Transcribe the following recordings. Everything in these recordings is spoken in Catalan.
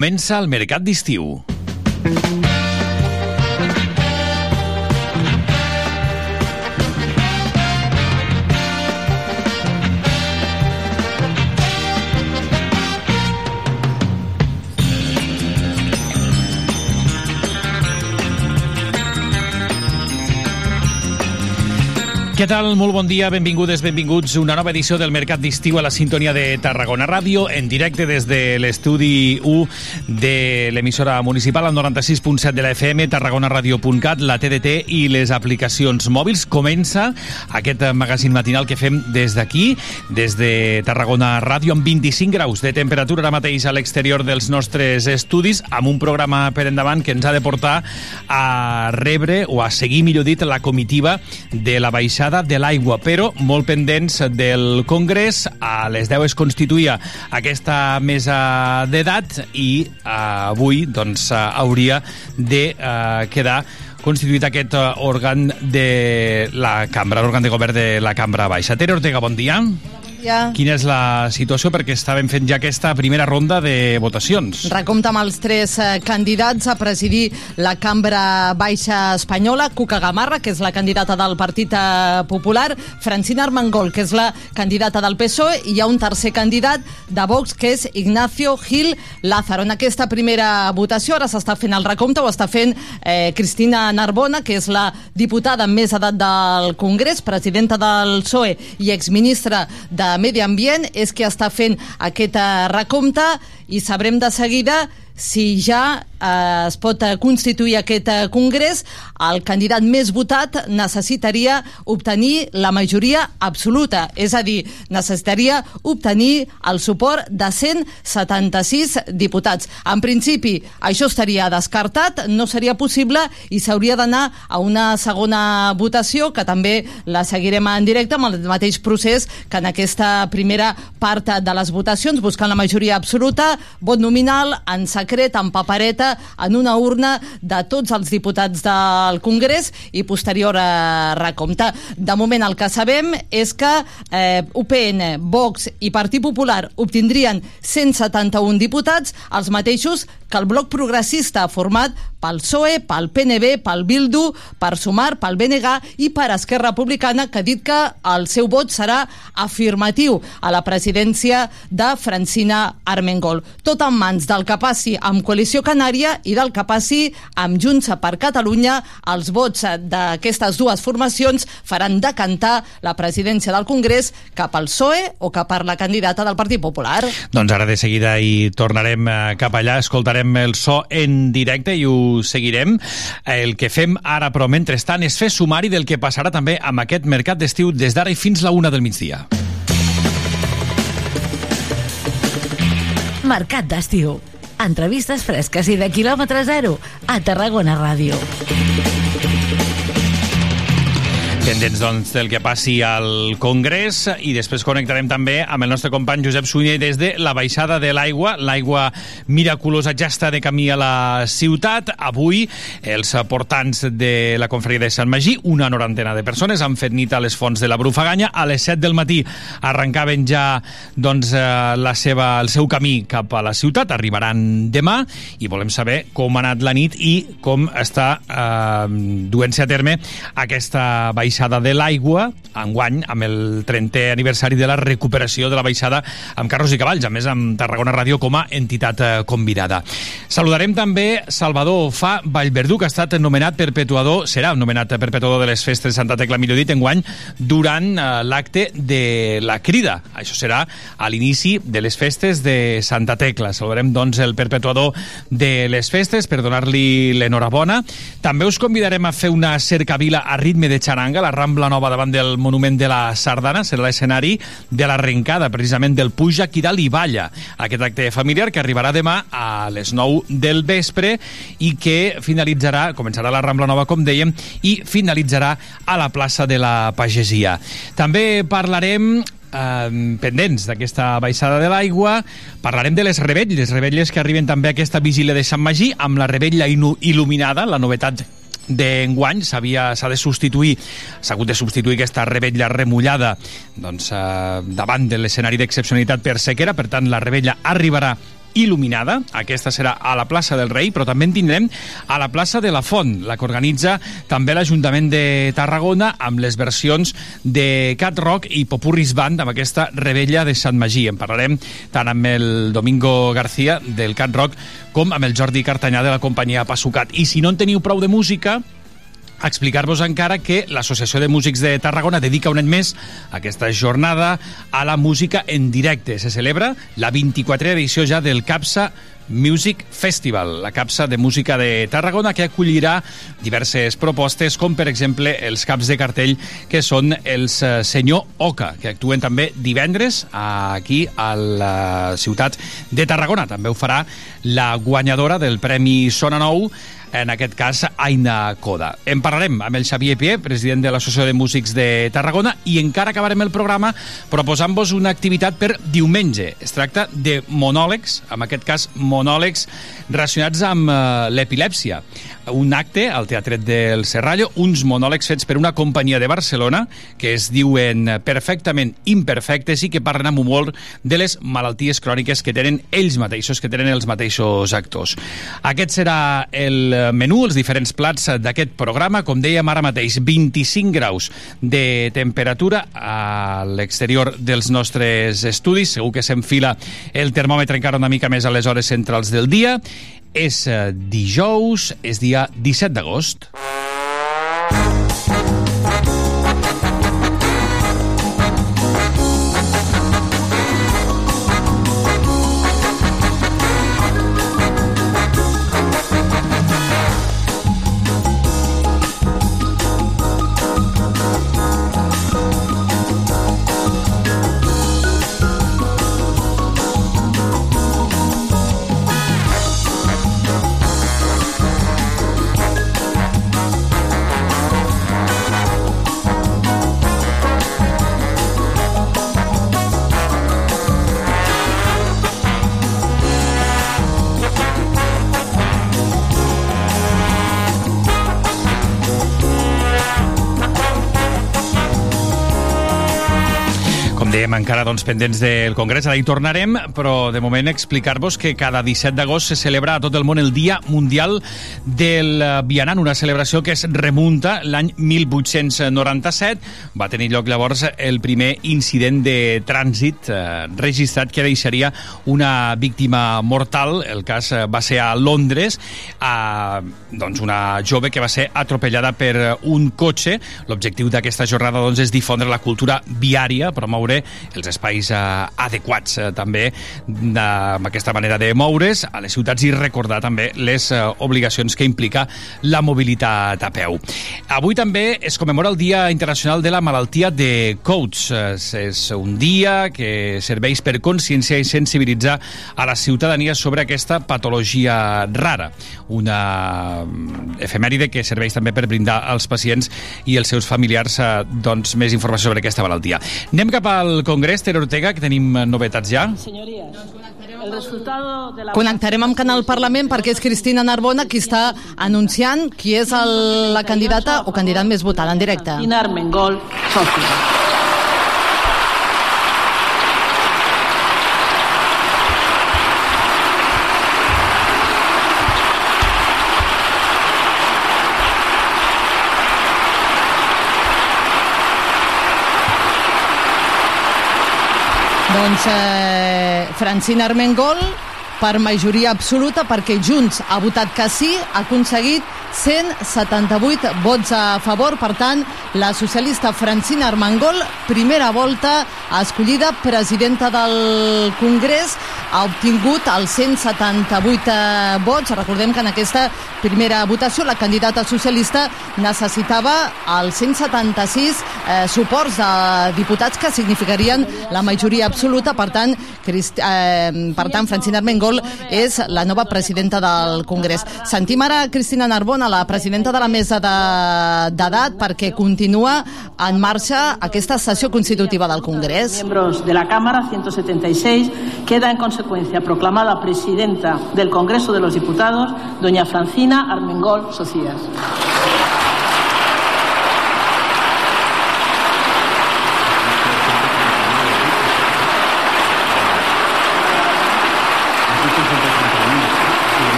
Comença el mercat d'estiu. Què tal? Molt bon dia, benvingudes, benvinguts. Una nova edició del Mercat d'Estiu a la sintonia de Tarragona Ràdio, en directe des de l'estudi 1 de l'emissora municipal al 96.7 de la FM, tarragonaradio.cat, la TDT i les aplicacions mòbils. Comença aquest magazín matinal que fem des d'aquí, des de Tarragona Ràdio, amb 25 graus de temperatura ara mateix a l'exterior dels nostres estudis, amb un programa per endavant que ens ha de portar a rebre o a seguir, millor dit, la comitiva de la baixada baixada de l'aigua, però molt pendents del Congrés. A les 10 es constituïa aquesta mesa d'edat i eh, avui doncs, eh, hauria de eh, quedar constituït aquest òrgan de la cambra, l'òrgan de govern de la cambra baixa. Tere Ortega, bon dia dia. Quina és la situació? Perquè estàvem fent ja aquesta primera ronda de votacions. Recompte amb els tres eh, candidats a presidir la cambra baixa espanyola, Cuca Gamarra, que és la candidata del Partit eh, Popular, Francina Armengol, que és la candidata del PSOE, i hi ha un tercer candidat de Vox, que és Ignacio Gil Lázaro. En aquesta primera votació ara s'està fent el recompte, ho està fent eh, Cristina Narbona, que és la diputada amb més edat del Congrés, presidenta del PSOE i exministra de Medi Ambient és que està fent aquest eh, recompte i sabrem de seguida si ja eh, es pot constituir aquest eh, congrés, el candidat més votat necessitaria obtenir la majoria absoluta, és a dir, necessitaria obtenir el suport de 176 diputats. En principi, això estaria descartat, no seria possible i s'hauria d'anar a una segona votació, que també la seguirem en directe amb el mateix procés que en aquesta primera part de les votacions, buscant la majoria absoluta, vot nominal, en secret, en papereta, en una urna de tots els diputats del Congrés i posterior a recompte. De moment el que sabem és que eh, UPN, Vox i Partit Popular obtindrien 171 diputats, els mateixos que el bloc progressista format pel PSOE, pel PNB, pel Bildu, per Sumar, pel BNG i per Esquerra Republicana, que ha dit que el seu vot serà afirmatiu a la presidència de Francina Armengol. Tot en mans del que passi amb Coalició Canària i del que passi amb Junts per Catalunya, els vots d'aquestes dues formacions faran decantar la presidència del Congrés cap al PSOE o cap a la candidata del Partit Popular. Doncs ara de seguida hi tornarem eh, cap allà, escoltarem escoltarem el so en directe i ho seguirem. El que fem ara, però, mentrestant, és fer sumari del que passarà també amb aquest mercat d'estiu des d'ara i fins la una del migdia. Mercat d'estiu. Entrevistes fresques i de quilòmetre zero a Tarragona Ràdio. Pendents doncs, del que passi al Congrés i després connectarem també amb el nostre company Josep Sunyer des de la baixada de l'aigua. L'aigua miraculosa ja està de camí a la ciutat. Avui els portants de la confraria de Sant Magí, una norantena de persones, han fet nit a les fonts de la Brufaganya. A les 7 del matí arrencaven ja doncs, eh, la seva, el seu camí cap a la ciutat. Arribaran demà i volem saber com ha anat la nit i com està eh, duent-se a terme aquesta baixada baixada de l'aigua, enguany, amb el 30è aniversari de la recuperació de la baixada amb carros i cavalls, a més amb Tarragona Ràdio com a entitat eh, convidada. Saludarem també Salvador Fa Vallverdú, que ha estat nomenat perpetuador, serà nomenat perpetuador de les festes de Santa Tecla, millor dit, enguany, durant eh, l'acte de la crida. Això serà a l'inici de les festes de Santa Tecla. Saludarem, doncs, el perpetuador de les festes per donar-li l'enhorabona. També us convidarem a fer una cercavila a ritme de xaranga, la la Rambla Nova davant del Monument de la Sardana serà l'escenari de l'arrencada precisament del Puja qui dalt i balla. Aquest acte familiar que arribarà demà a les 9 del vespre i que finalitzarà, començarà la Rambla Nova com dèiem i finalitzarà a la plaça de la Pagesia. També parlarem eh, pendents d'aquesta baixada de l'aigua. Parlarem de les revetlles, revetlles que arriben també a aquesta vigília de Sant Magí, amb la rebetlla il·luminada, la novetat d'enguany s'ha de substituir s'ha hagut de substituir aquesta rebella remullada doncs, eh, davant de l'escenari d'excepcionalitat per sequera, per tant la rebella arribarà il·luminada. Aquesta serà a la plaça del Rei, però també en tindrem a la plaça de la Font, la que organitza també l'Ajuntament de Tarragona amb les versions de Cat Rock i Popurris Band amb aquesta rebella de Sant Magí. En parlarem tant amb el Domingo García del Cat Rock com amb el Jordi Cartanyà de la companyia Passucat. I si no en teniu prou de música, explicar-vos encara que l'Associació de Músics de Tarragona dedica un any més aquesta jornada a la música en directe. Se celebra la 24a edició ja del CAPSA Music Festival, la capsa de música de Tarragona que acollirà diverses propostes com per exemple els caps de cartell que són els eh, Senyor Oca que actuen també divendres aquí a la ciutat de Tarragona. També ho farà la guanyadora del Premi Sona Nou en aquest cas Aina Coda. En parlarem amb el Xavier Pie, president de l'Associació de Músics de Tarragona, i encara acabarem el programa proposant-vos una activitat per diumenge. Es tracta de monòlegs, en aquest cas monòlegs relacionats amb uh, l'epilèpsia. Un acte al Teatret del Serrallo, uns monòlegs fets per una companyia de Barcelona que es diuen perfectament imperfectes i que parlen amb humor de les malalties cròniques que tenen ells mateixos, que tenen els mateixos actors. Aquest serà el menú, els diferents plats d'aquest programa. Com dèiem ara mateix, 25 graus de temperatura a l'exterior dels nostres estudis. Segur que s'enfila el termòmetre encara una mica més a les hores centrals del dia. És eh, dijous, és dia 17 d'agost. Encara doncs, pendents del Congrés, ara hi tornarem, però de moment explicar-vos que cada 17 d'agost se celebra a tot el món el Dia Mundial del Vianant, una celebració que es remunta l'any 1897. Va tenir lloc llavors el primer incident de trànsit eh, registrat que deixaria una víctima mortal. El cas eh, va ser a Londres, a, doncs una jove que va ser atropellada per un cotxe. L'objectiu d'aquesta jornada doncs, és difondre la cultura viària, promoure els espais eh, adequats eh, també de, amb aquesta manera de moure's a les ciutats i recordar també les eh, obligacions que implica la mobilitat a peu. Avui també es commemora el Dia Internacional de la Malaltia de Coats. És un dia que serveix per conscienciar i sensibilitzar a la ciutadania sobre aquesta patologia rara. Una mm, efemèride que serveix també per brindar als pacients i els seus familiars doncs, més informació sobre aquesta malaltia. Anem cap al Congrés, Tere Ortega, que tenim novetats ja. Senyories, el resultado de la... Connectarem amb Canal Parlament perquè és Cristina Narbona qui està anunciant qui és el, la candidata o candidat més votada en directe. Cristina Armengol, sòcia. Doncs eh, Francina Armengol per majoria absoluta perquè Junts ha votat que sí, ha aconseguit 178 vots a favor. Per tant, la socialista Francina Armengol, primera volta escollida presidenta del Congrés, ha obtingut els 178 vots. Recordem que en aquesta primera votació la candidata socialista necessitava els 176 eh, suports de diputats que significarien la majoria absoluta. Per tant, Crist eh, per tant Francina Armengol és la nova presidenta del Congrés. Sentim ara Cristina Narbona, la presidenta de la mesa d'edat, de, perquè continua en marxa aquesta sessió constitutiva del Congrés. Miembros de la Cámara 176 queda en consecuencia proclamada presidenta del Congreso de los Diputados doña Francina Armengol Socias.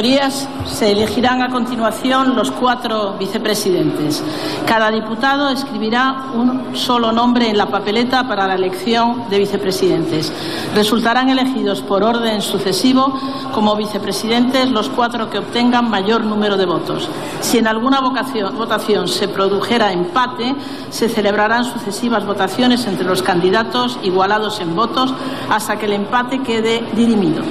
Señorías, se elegirán a continuación los cuatro vicepresidentes. Cada diputado escribirá un solo nombre en la papeleta para la elección de vicepresidentes. Resultarán elegidos por orden sucesivo como vicepresidentes los cuatro que obtengan mayor número de votos. Si en alguna votación se produjera empate, se celebrarán sucesivas votaciones entre los candidatos igualados en votos hasta que el empate quede dirimido.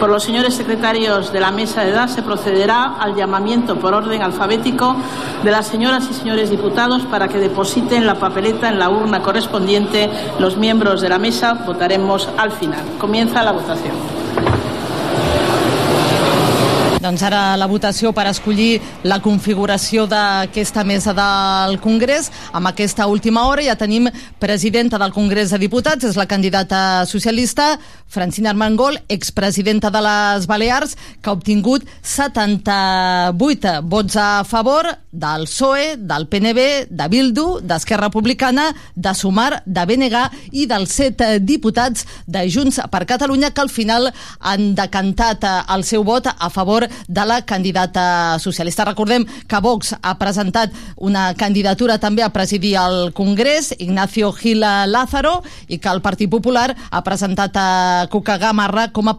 Por los señores secretarios de la mesa de edad se procederá al llamamiento por orden alfabético de las señoras y señores diputados para que depositen la papeleta en la urna correspondiente. Los miembros de la mesa votaremos al final. Comienza la votación. Doncs ara la votació per escollir la configuració d'aquesta mesa del Congrés. Amb aquesta última hora ja tenim presidenta del Congrés de Diputats, és la candidata socialista Francina Armengol, expresidenta de les Balears, que ha obtingut 78 vots a favor del PSOE, del PNB, de Bildu, d'Esquerra Republicana, de Sumar, de BNG i dels set diputats de Junts per Catalunya que al final han decantat el seu vot a favor de la candidata socialista. Recordem que Vox ha presentat una candidatura també a presidir el Congrés, Ignacio Gila Lázaro, i que el Partit Popular ha presentat a Cuca Gamarra com a,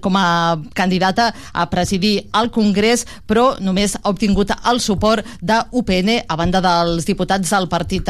com a candidata a presidir el Congrés, però només ha obtingut el suport de UPN a banda dels diputats del Partit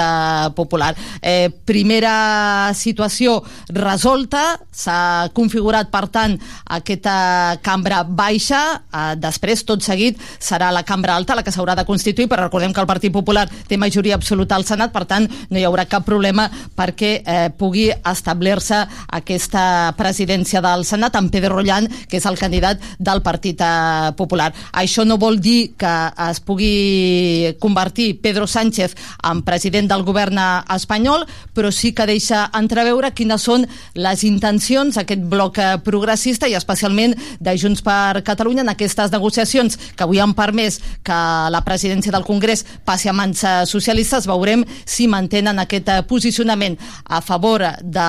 Popular. Eh, primera situació resolta, s'ha configurat, per tant, aquesta cambra baixa, eh, després, tot seguit, serà la cambra alta la que s'haurà de constituir, però recordem que el Partit Popular té majoria absoluta al Senat, per tant, no hi haurà cap problema perquè eh, pugui establir-se aquesta presidència del Senat amb Pedro Rollan, que és el candidat del Partit eh, Popular. Això no vol dir que es pugui convertir Pedro Sánchez en president del govern espanyol, però sí que deixa entreveure quines són les intencions d'aquest bloc eh, progressista i especialment de Junts per Catalunya en aquestes negociacions que avui han permès que la presidència del Congrés passi a mans eh, socialistes. Veurem si mantenen aquest eh, posicionament a favor de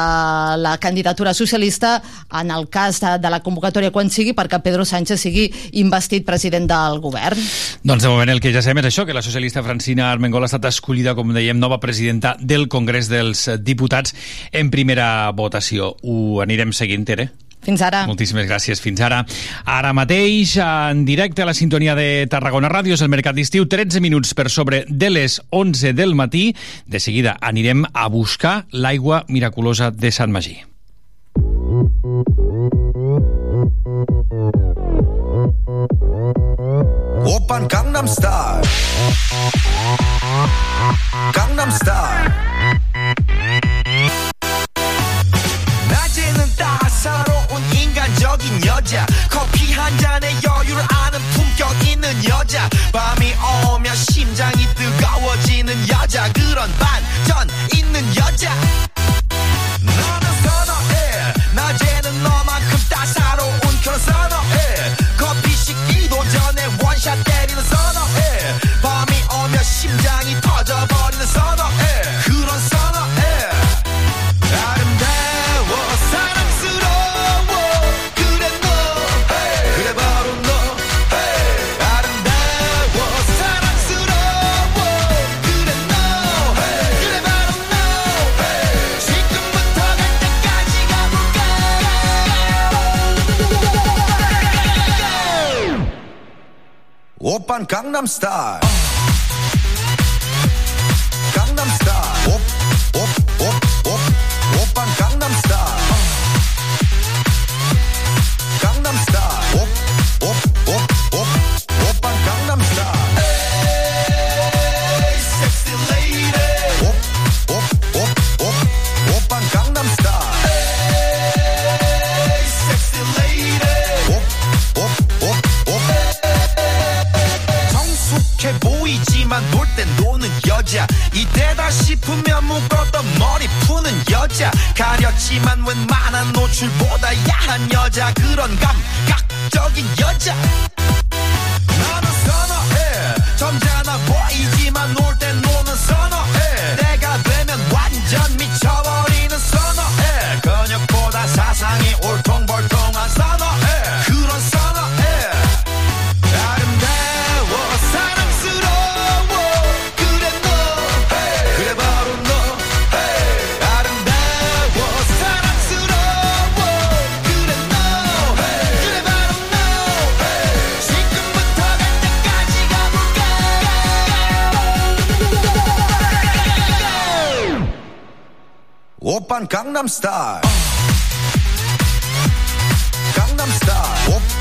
la candidatura socialista en el cas de, de la convocatòria quan sigui perquè Pedro Sánchez sigui investit president del govern. Doncs de moment el que ja sabem és això, que la socialista Francina Armengol ha estat escollida, com dèiem, nova presidenta del Congrés dels Diputats en primera votació. Ho anirem seguint, Tere? Fins ara. Moltíssimes gràcies. Fins ara. Ara mateix, en directe a la sintonia de Tarragona Ràdio, és el Mercat d'Estiu, 13 minuts per sobre de les 11 del matí. De seguida anirem a buscar l'aigua miraculosa de Sant Magí. Open Gangnam Style Gangnam Style 인간적인 여자. 커피 한 잔에 여유를 아는 품격 있는 여자. 밤이 오면 심장이 뜨거워지는 여자. 그런 반전 있는 여자 오빤 강남스타일 싶으면 묶었던 머리 푸는 여자. 가렸지만 웬만한 노출보다 야한 여자. 그런 감각적인 여자. 나는 선어해. 점잖아 보이지만 놀 Gangnam Style. Gangnam Style.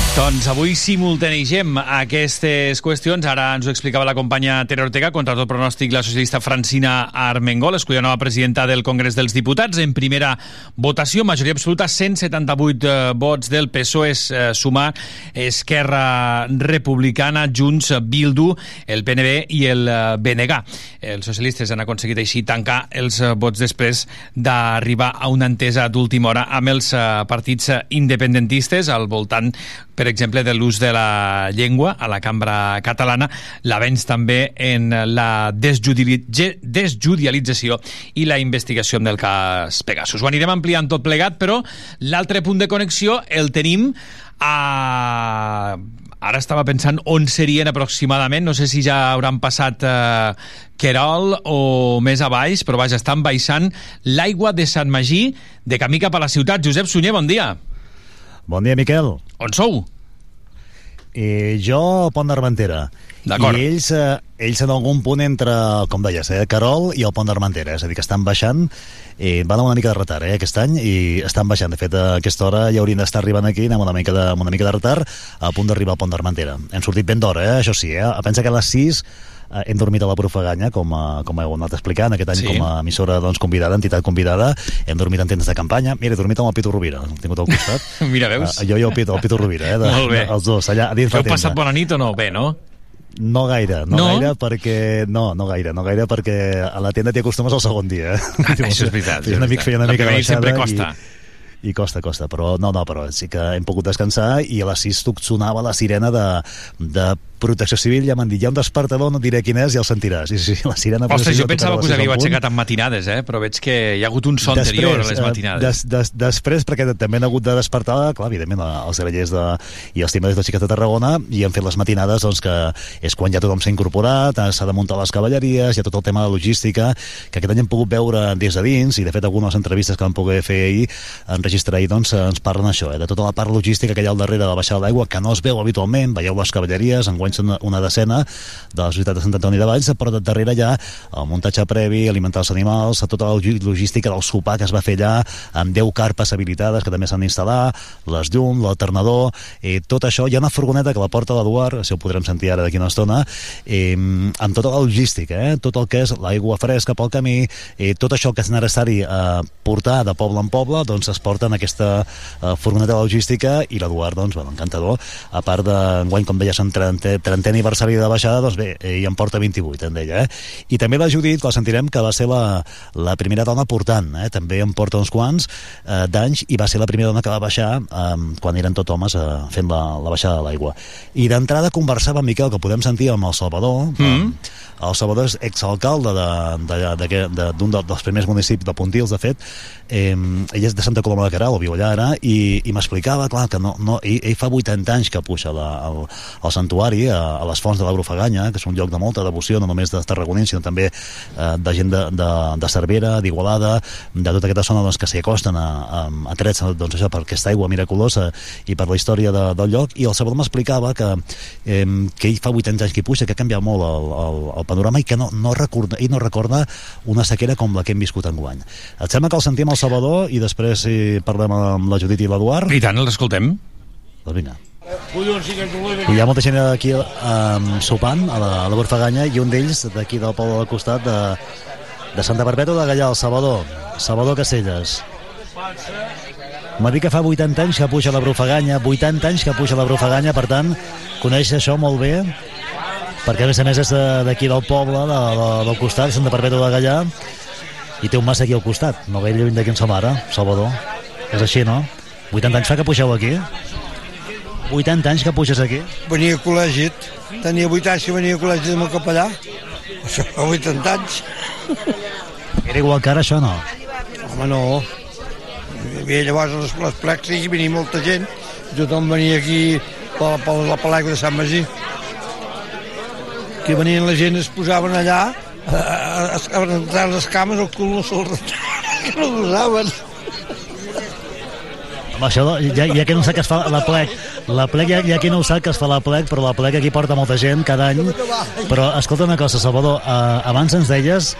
Doncs avui simultanegem aquestes qüestions. Ara ens ho explicava la companya Tere Ortega, contra tot pronòstic la socialista Francina Armengol, escollida nova presidenta del Congrés dels Diputats. En primera votació, majoria absoluta, 178 eh, vots del PSOE, eh, Sumar, Esquerra Republicana, Junts, Bildu, el PNB i el eh, BNG. Els socialistes han aconseguit així tancar els eh, vots després d'arribar a una entesa d'última hora amb els partits independentistes al voltant per exemple, de l'ús de la llengua a la cambra catalana, l'avenç també en la desjudicialització i la investigació del cas Pegasus. Ho anirem ampliant tot plegat, però l'altre punt de connexió el tenim a... Ara estava pensant on serien aproximadament, no sé si ja hauran passat eh, Querol o més a baix, però vaja, estan baixant l'aigua de Sant Magí de camí cap a la ciutat. Josep Sunyer, bon dia. Bon dia, Miquel. On sou? I jo, Pont d'Armentera. D'acord. I ells, eh, ells en algun punt entre, com deies, eh, Carol i el Pont d'Armentera. És a dir, que estan baixant, i van amb una mica de retard eh, aquest any, i estan baixant. De fet, a aquesta hora ja haurien d'estar arribant aquí, amb una mica de, amb una mica de retard, a punt d'arribar al Pont d'Armentera. Hem sortit ben d'hora, eh, això sí. Eh? Pensa que a les 6 eh, hem dormit a la Profaganya, com, a, com heu anat explicant, aquest any Sí. com a emissora doncs, convidada, entitat convidada, hem dormit en tendes de campanya. Mira, he dormit amb el Pitu Rovira, l'hem tingut al costat. Mira, veus? Uh, jo i el Pitu, el Pitu Rovira, eh? De, Molt bé. Els dos, allà a dins Heu passat bona nit o no? Bé, no? No gaire, no, No? gaire perquè... No, no gaire, no gaire perquè a la tenda t'hi acostumes al segon dia. eh? Ah, això és veritat, Feia una mica, feia una mica de dia sempre baixada costa. I, i costa, costa, però no, no, però sí que hem pogut descansar i a les 6 sonava la sirena de, de protecció civil, ja m'han dit, hi ha un despertador, no et diré quin és, i el sentiràs. Sí, sí, sí, la sirena... Ostres, jo pensava que us havíeu en aixecat amb matinades, eh? però veig que hi ha hagut un son anterior a les eh, matinades. Des, des, després, perquè també han hagut de despertar, clar, evidentment, els grellers de, i els timbalers de Xiquet de Tarragona, i han fet les matinades, doncs, que és quan ja tothom s'ha incorporat, eh, s'ha de muntar les cavalleries, hi ha tot el tema de logística, que aquest any hem pogut veure des de dins, i de fet algunes entrevistes que vam poder fer ahir, enregistrar ahir, doncs, ens parlen això, eh, de tota la part logística que hi ha al darrere de la baixada d'aigua, que no es veu habitualment, veieu les cavalleries, enguany són una, una decena de la ciutat de Sant Antoni de Valls, però de darrere ja el muntatge previ, alimentar els animals, tota la logística del sopar que es va fer allà, amb 10 carpes habilitades que també s'han d'instal·lar, les llums, l'alternador, eh, tot això. Hi ha una furgoneta que la porta l'Eduard, això ho podrem sentir ara d'aquí una estona, eh, amb tota la logística, eh, tot el que és l'aigua fresca pel camí, eh, tot això que és necessari eh, portar de poble en poble, doncs es porta en aquesta eh, furgoneta de logística i l'Eduard, doncs, bueno, encantador, a part d'enguany, com deia, són 30, 30 aniversari de baixada, doncs bé, ell en porta 28, en deia, eh? I també la Judit, que la sentirem, que va ser la, la primera dona portant, eh? també en porta uns quants eh, d'anys, i va ser la primera dona que va baixar eh, quan eren tot homes eh, fent la, la baixada de l'aigua. I d'entrada conversava amb Miquel, que podem sentir amb el Salvador, mm -hmm. el Salvador és exalcalde d'un de, de, de, de, de, dels primers municipis de Pontils, de fet, eh, ell és de Santa Coloma de Caral, o viu allà ara, i, i m'explicava, clar, que no, no, ell, ell fa 80 anys que puja la, al, al santuari, a, a les fonts de la Brufaganya, que és un lloc de molta devoció, no només de tarragonins, sinó també eh, de gent de, de, de Cervera, d'Igualada, de tota aquesta zona doncs, que s'hi acosten a, a, a trets doncs, això, per aquesta aigua miraculosa i per la història de, del lloc, i el Salvador m'explicava que, eh, que ell fa 80 anys que hi puja, que ha canviat molt el, el, el panorama i que no, no recorda, ell no recorda una sequera com la que hem viscut enguany. Et sembla que el sentim al Salvador i després si parlem amb la Judit i l'Eduard? I tant, l'escoltem. Doncs vinga. Hi ha molta gent aquí um, sopant a la, a la Borfaganya i un d'ells d'aquí del poble del costat de, de Santa Perpètua de Gallà, el Salvador. Salvador Caselles. M'ha dit que fa 80 anys que puja la Brufaganya, 80 anys que puja la Brufaganya, per tant, coneix això molt bé, perquè a més a més és d'aquí del poble, de, de, del costat, de Santa Perpètua de Gallà, i té un mas aquí al costat, no gaire lluny d'aquí en som ara, Salvador. És així, no? 80 anys fa que pugeu aquí? 80 anys que puges aquí? Venia a col·legi, tenia 8 anys que venia a col·legi de meu capellà. Això fa 80 anys. Era igual que ara, això, no? Home, no. Hi havia llavors les, les plexis i venia molta gent. Tothom venia aquí per, per la pel·lícula de Sant Magí. Que venien la gent, es posaven allà, a, a, a, les cames, el cul no se'l que no gosaven. Home, això, ja, ja que no sap que es fa la plec, la plec ja, ja que no ho sap que es fa la plec, però la plec aquí porta molta gent cada any. Però escolta una cosa, Salvador, eh, abans ens deies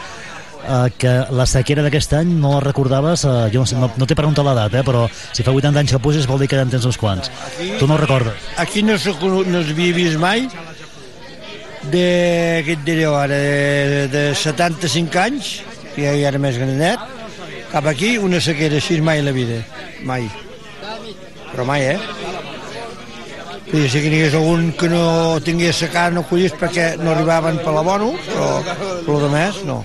eh, que la sequera d'aquest any no la recordaves, eh, jo no, no, t'he preguntat l'edat, eh, però si fa 80 anys que puges vol dir que ja en tens uns quants. Tu no recordes? Aquí no, se, no s'havia vist mai de, què et diré ara, de, de 75 anys, que ja era més granet, cap aquí una sequera així mai la vida, mai. Però mai, eh? Vull dir, si que n'hi hagués algun que no tingués secar, no collís perquè no arribaven per l'abono, però per lo més, no.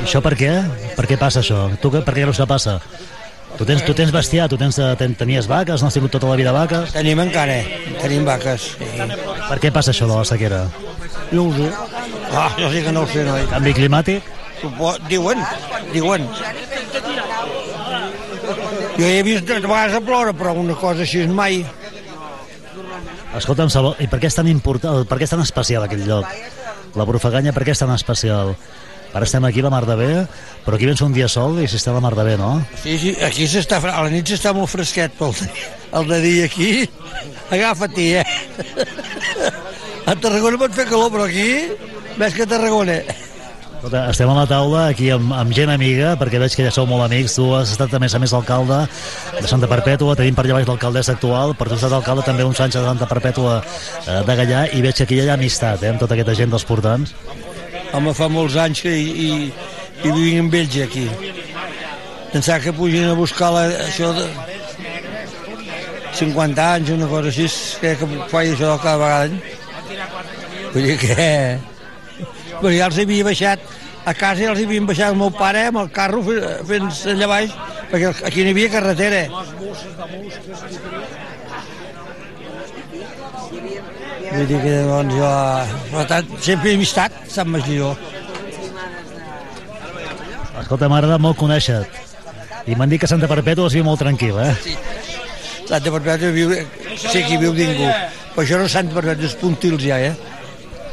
Això per què? Per què passa això? Tu, per què creus que passa? Tu tens, tu tens bestiar, tu tens, eh, ten, tenies vaques, no has tingut tota la vida vaques? Tenim encara, tenim vaques. Sí. Per què passa això de la sequera? No ho sé. Ah, jo sí que no ho sé, noi. Canvi climàtic? Diuen, diuen. Jo he vist de vegades a ploure, però una cosa així mai. Escolta'm, Salvador, i per què és tan important, per què és tan especial aquell lloc? La Brufaganya, per què és tan especial? Ara estem aquí a la Mar de Bé, però aquí vens un dia sol i s'està a la Mar de Bé, no? Sí, sí, aquí s'està, a la nit s'està molt fresquet, però el, el de dia aquí, agafa-t'hi, eh? A Tarragona pot fer calor, però aquí, més que a Tarragona. Escolta, estem a la taula aquí amb, amb gent amiga, perquè veig que ja sou molt amics. Tu has estat, a més a més, alcalde de Santa Perpètua, tenim per allà baix l'alcaldessa actual, però tu has estat alcalde també uns anys de Santa Perpètua eh, de Gallà, i veig que aquí hi ha amistat, eh, amb tota aquesta gent dels portants. Home, fa molts anys que hi, hi, hi vivim amb ells, aquí. Pensar que pugin a buscar la, això de 50 anys, una cosa així, que faig això cada vegada. Vull dir que... Però ja els havia baixat a casa ja els havien baixat el meu pare amb el carro fent allà baix, perquè aquí no hi havia carretera. Vull dir que doncs jo, per tant, sempre he amistat Sant Magí, jo. Escolta, m'ha agradat molt conèixer-te. I m'han dit que Santa Perpètua es viu molt tranquil, eh? Santa Perpètua viu, sé que viu ningú. Però això no és Santa Perpètua, és Puntils ja, eh?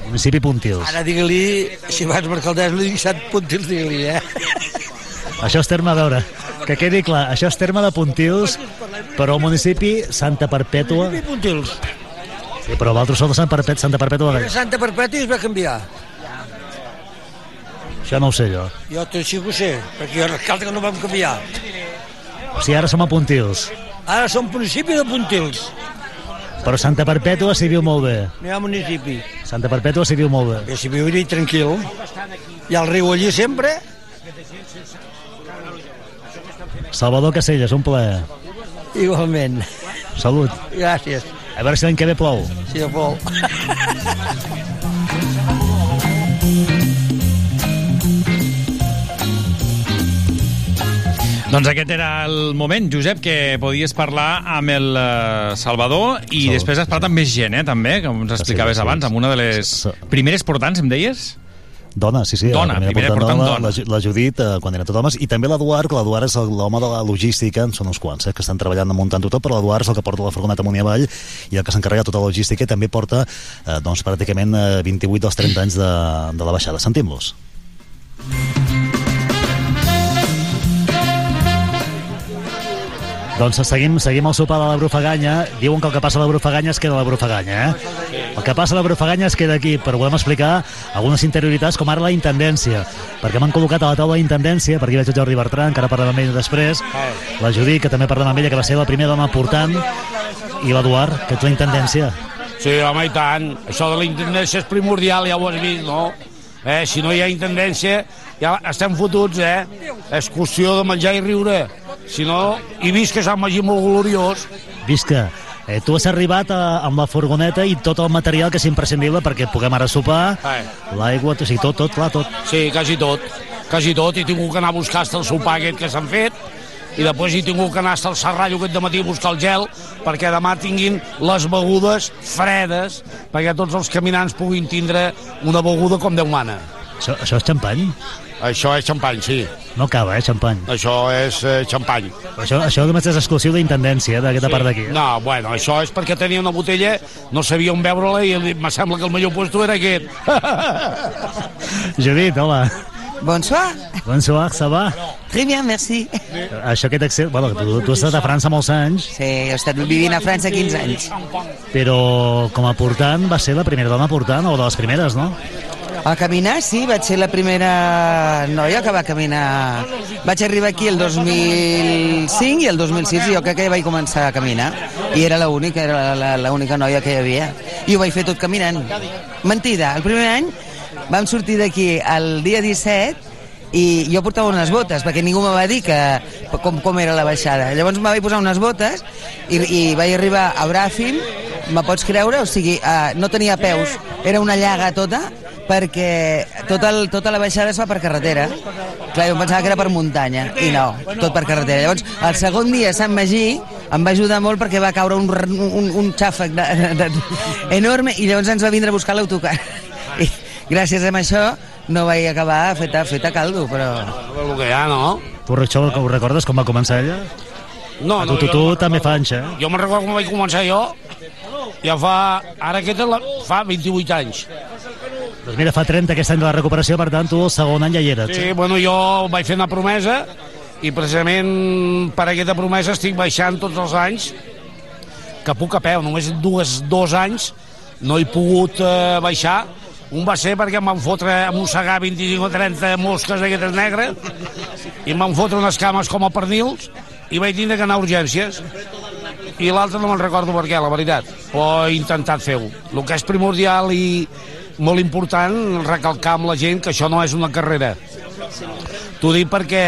Municipi Puntils. Ara digue-li, si vas per Calders, li dic Sant Puntils, digue-li, eh? Això és terme, a veure, que quedi clar, això és terme de Puntils, però el municipi Santa Perpètua... I Puntils. Sí, però vosaltres sou de Santa Perpètua, Santa Perpètua Gallà. Santa Perpètua i es va canviar. Això no ho sé jo. Jo sí que ho sé, perquè jo recalta que no vam canviar. O sigui, ara som a Puntils. Ara som municipi de Puntils. Però Santa Perpètua s'hi viu molt bé. No hi ha municipi. Santa Perpètua s'hi viu molt bé. Que si viu-hi tranquil. Hi ha el riu allí sempre. Salvador Caselles, un plaer. Igualment. Salut. Gràcies. A veure si l'any que ve plou. Si de vol. Doncs aquest era el moment, Josep, que podies parlar amb el eh, Salvador i Salut. després has parlat amb més gent, eh, també, com ens explicaves sí, sí. abans, amb una de les primeres portants, em deies? Dona, sí, sí. Dona, la primera portant portant dona, dona. La, la Judit, eh, quan eren tot homes, i també l'Eduard, que l'Eduard és l'home de la logística, en són uns quants, eh, que estan treballant muntant-ho tot, però l'Eduard és el que porta la furgoneta amunt i avall i el que s'encarrega de tota la logística i també porta eh, doncs, pràcticament eh, 28 dels 30 anys de, de la baixada. Sentim-los. Doncs seguim, seguim el sopar de la Brufaganya. Diuen que el que passa a la Brufaganya es queda a la Brufaganya, eh? El que passa a la Brufaganya es queda aquí, però volem explicar algunes interioritats, com ara la intendència, perquè m'han col·locat a la taula d'intendència, perquè hi veig el Jordi Bertran, que ara parlem amb ell després, la Judit, que també parlem amb ella, que va ser la primera dona portant, i l'Eduard, que ets la intendència. Sí, home, i tant. Això de la intendència és primordial, ja ho has vist, no? Eh, si no hi ha intendència, ja estem fotuts, eh? Excursió de menjar i riure. Si no, i vist que Sant Magí molt gloriós. Visca, eh, tu has arribat a, amb la furgoneta i tot el material que és imprescindible perquè puguem ara sopar, Eh. l'aigua, o sigui, tot, tot, clar, tot. Sí, quasi tot. Quasi tot. He tingut que anar a buscar el sopar aquest que s'han fet i després he tingut que anar el serrallo aquest matí a buscar el gel perquè demà tinguin les begudes fredes perquè tots els caminants puguin tindre una beguda com Déu mana. Això, això és xampany? Això és xampany, sí. No acaba, eh, xampany. Això és eh, xampany. Però això, això només és exclusiu d'intendència, d'aquesta part d'aquí. eh? No, bueno, això és perquè tenia una botella, no sabia on veure-la i me sembla que el millor puesto era aquest. Judit, hola. Bonsoir. Bonsoir, ça va? Très bien, merci. Això aquest accent... Bueno, tu, tu has estat a França molts anys, Sí, he estat vivint a França 15 anys. però com a portant va ser la primera dona portant, o de les primeres, no? A caminar, sí, vaig ser la primera noia que va caminar. Vaig arribar aquí el 2005 i el 2006 jo crec que ja vaig començar a caminar. I era l'única, era l'única noia que hi havia. I ho vaig fer tot caminant. Mentida, el primer any vam sortir d'aquí el dia 17 i jo portava unes botes, perquè ningú me va dir que, com, com era la baixada. Llavors me vaig posar unes botes i, i vaig arribar a Bràfim, me pots creure? O sigui, uh, no tenia peus, era una llaga tota, perquè tot el, tota la baixada es fa per carretera. Clar, jo em pensava que era per muntanya, i no, tot per carretera. Llavors, el segon dia a Sant Magí em va ajudar molt perquè va caure un, un, un xàfec de, de, enorme i llavors ens va vindre a buscar l'autocar. I gràcies a això no vaig acabar feta, feta caldo, però... El que hi ha, no? Tu, això ho recordes com va començar ella? No, A tu, tu, tu també fa anys, eh? Jo me'n recordo quan vaig començar jo, ja fa... Ara aquest la, fa 28 anys. Doncs mira, fa 30 aquest any de la recuperació, per tant, tu el segon any ja hi eres. Sí, bueno, jo vaig fer una promesa i precisament per aquesta promesa estic baixant tots els anys que puc a peu. Només dues, dos anys no he pogut eh, baixar. Un va ser perquè em van fotre a mossegar 25 o 30 mosques d'aquestes negres i em van fotre unes cames com a pernils i vaig tindre que anar a urgències. I l'altre no me'n recordo per què, la veritat. Però he intentat fer-ho. El que és primordial i molt important, recalcar amb la gent que això no és una carrera. T'ho dic perquè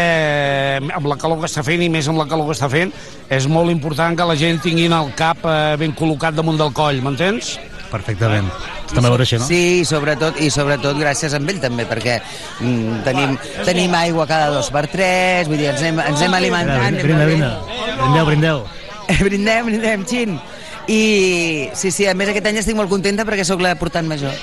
amb la calor que està fent i més amb la calor que està fent és molt important que la gent tinguin el cap eh, ben col·locat damunt del coll, m'entens? Perfectament. Està a veure així, no? Sí, i sobretot, i sobretot gràcies a ell també, perquè mm, tenim, tenim aigua cada dos per tres, vull dir, ens anem, ens anem alimentant. Brinda, brinda, brinda. Brindeu, brindeu. brindem, brindem, xin. I sí, sí, a més aquest any estic molt contenta perquè sóc la portant major.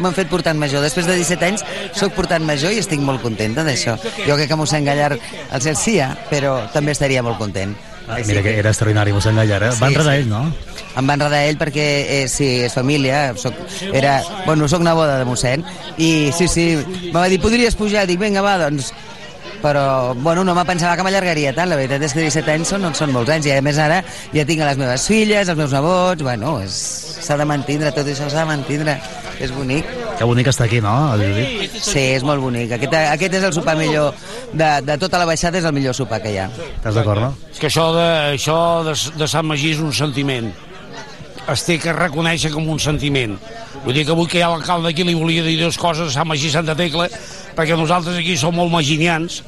M'han fet portant major. Després de 17 anys sóc portant major i estic molt contenta d'això. Jo crec que mossèn Gallar el cel sia, però també estaria molt content. Ah, mira que era extraordinari, mossèn Gallar, eh? Sí, Va enredar sí. ell, no? Em va enredar ell perquè eh, sí, és família, soc, era, bueno, soc neboda de mossèn, i sí, sí, em va dir, podries pujar? Dic, vinga, va, doncs, però, bueno, no me pensava que m'allargaria tant, la veritat és que 17 anys són, són molts anys, i a més ara ja tinc les meves filles, els meus nebots, bueno, s'ha de mantindre, tot això s'ha de mantindre, és bonic. Que bonic està aquí, no, el Judit? Sí, és molt bonic, aquest, aquest és el sopar millor, de, de tota la baixada és el millor sopar que hi ha. Estàs d'acord, no? És que això de, això de, de Sant Magí és un sentiment. Es té que reconèixer com un sentiment. Vull dir que avui que hi ha l'alcalde aquí li volia dir dues coses a Magí Santa Tecla, perquè nosaltres aquí som molt maginians.